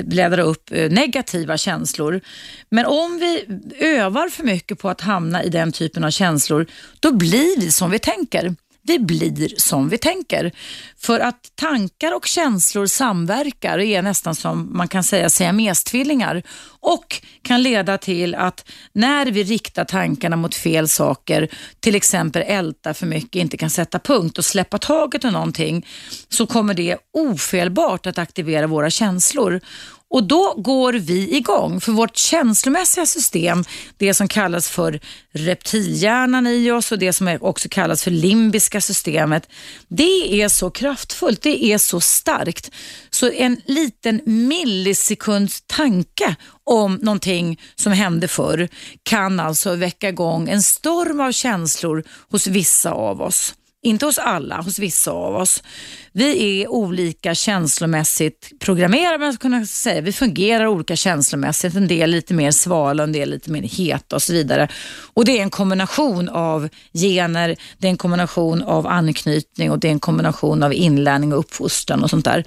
bläddrar upp eh, negativa känslor. Men om vi övar för mycket på att hamna i den typen av känslor, då blir vi som vi tänker vi blir som vi tänker. För att tankar och känslor samverkar och är nästan som man kan säga siamestvillingar och kan leda till att när vi riktar tankarna mot fel saker, till exempel älta för mycket, inte kan sätta punkt och släppa taget om någonting, så kommer det ofelbart att aktivera våra känslor. Och då går vi igång, för vårt känslomässiga system, det som kallas för reptilhjärnan i oss och det som också kallas för limbiska systemet, det är så kraftfullt, det är så starkt. Så en liten millisekunds tanke om någonting som hände förr kan alltså väcka igång en storm av känslor hos vissa av oss. Inte hos alla, hos vissa av oss. Vi är olika känslomässigt programmerade, man kunna säga. Vi fungerar olika känslomässigt. En del lite mer svala, en del lite mer heta och så vidare. Och Det är en kombination av gener, det är en kombination av anknytning och det är en kombination av inlärning och uppfostran och sånt där.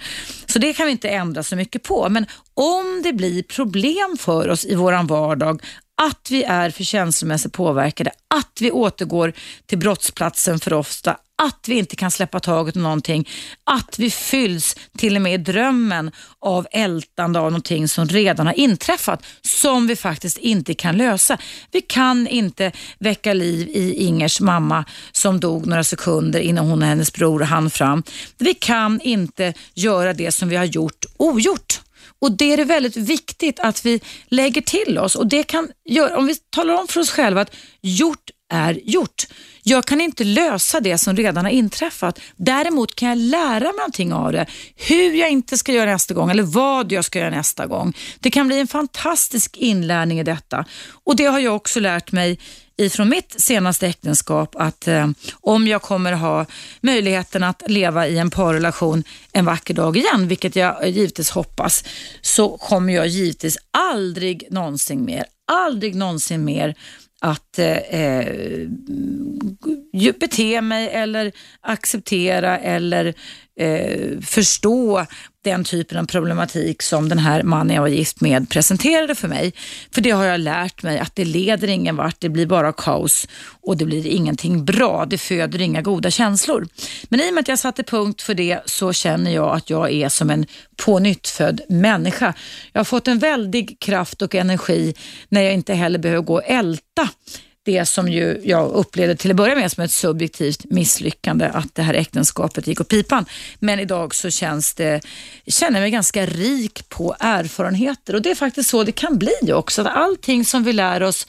Så det kan vi inte ändra så mycket på. Men om det blir problem för oss i våran vardag att vi är för känslomässigt påverkade, att vi återgår till brottsplatsen för ofta, att vi inte kan släppa taget om någonting, att vi fylls till och med i drömmen av ältande av någonting som redan har inträffat, som vi faktiskt inte kan lösa. Vi kan inte väcka liv i Ingers mamma som dog några sekunder innan hon och hennes bror hann fram. Vi kan inte göra det som vi har gjort ogjort. Och Det är det väldigt viktigt att vi lägger till oss och det kan göra, om vi talar om för oss själva att gjort är gjort. Jag kan inte lösa det som redan har inträffat. Däremot kan jag lära mig någonting av det. Hur jag inte ska göra nästa gång eller vad jag ska göra nästa gång. Det kan bli en fantastisk inlärning i detta och det har jag också lärt mig ifrån mitt senaste äktenskap att eh, om jag kommer ha möjligheten att leva i en parrelation en vacker dag igen, vilket jag givetvis hoppas, så kommer jag givetvis aldrig någonsin mer, aldrig någonsin mer att eh, eh bete mig eller acceptera eller eh, förstå den typen av problematik som den här mannen jag var gift med presenterade för mig. För det har jag lärt mig att det leder ingen vart, det blir bara kaos och det blir ingenting bra, det föder inga goda känslor. Men i och med att jag satte punkt för det så känner jag att jag är som en pånyttfödd människa. Jag har fått en väldig kraft och energi när jag inte heller behöver gå och älta det som ju jag upplevde till att börja med som ett subjektivt misslyckande, att det här äktenskapet gick åt pipan. Men idag så känns det, känner jag mig ganska rik på erfarenheter och det är faktiskt så det kan bli också. Att allting som vi lär oss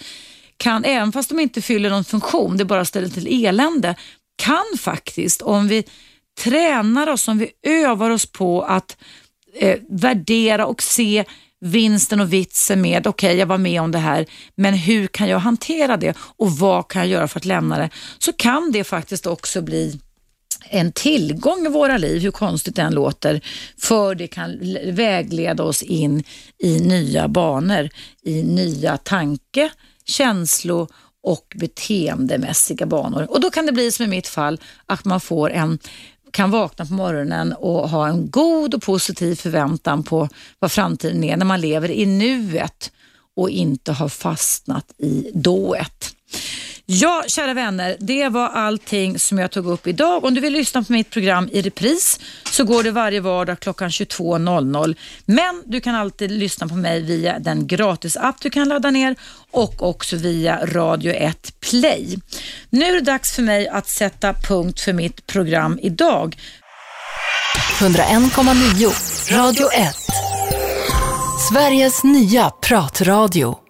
kan, även fast de inte fyller någon funktion, det bara ställer till elände, kan faktiskt, om vi tränar oss, om vi övar oss på att eh, värdera och se vinsten och vitsen med, okej okay, jag var med om det här, men hur kan jag hantera det och vad kan jag göra för att lämna det? Så kan det faktiskt också bli en tillgång i våra liv, hur konstigt det än låter, för det kan vägleda oss in i nya banor, i nya tanke, känslo och beteendemässiga banor. Och Då kan det bli som i mitt fall, att man får en kan vakna på morgonen och ha en god och positiv förväntan på vad framtiden är när man lever i nuet och inte har fastnat i dået. Ja, kära vänner, det var allting som jag tog upp idag. Om du vill lyssna på mitt program i repris så går det varje vardag klockan 22.00. Men du kan alltid lyssna på mig via den gratisapp du kan ladda ner och också via Radio 1 Play. Nu är det dags för mig att sätta punkt för mitt program idag.
101,9 Radio 1 Sveriges nya pratradio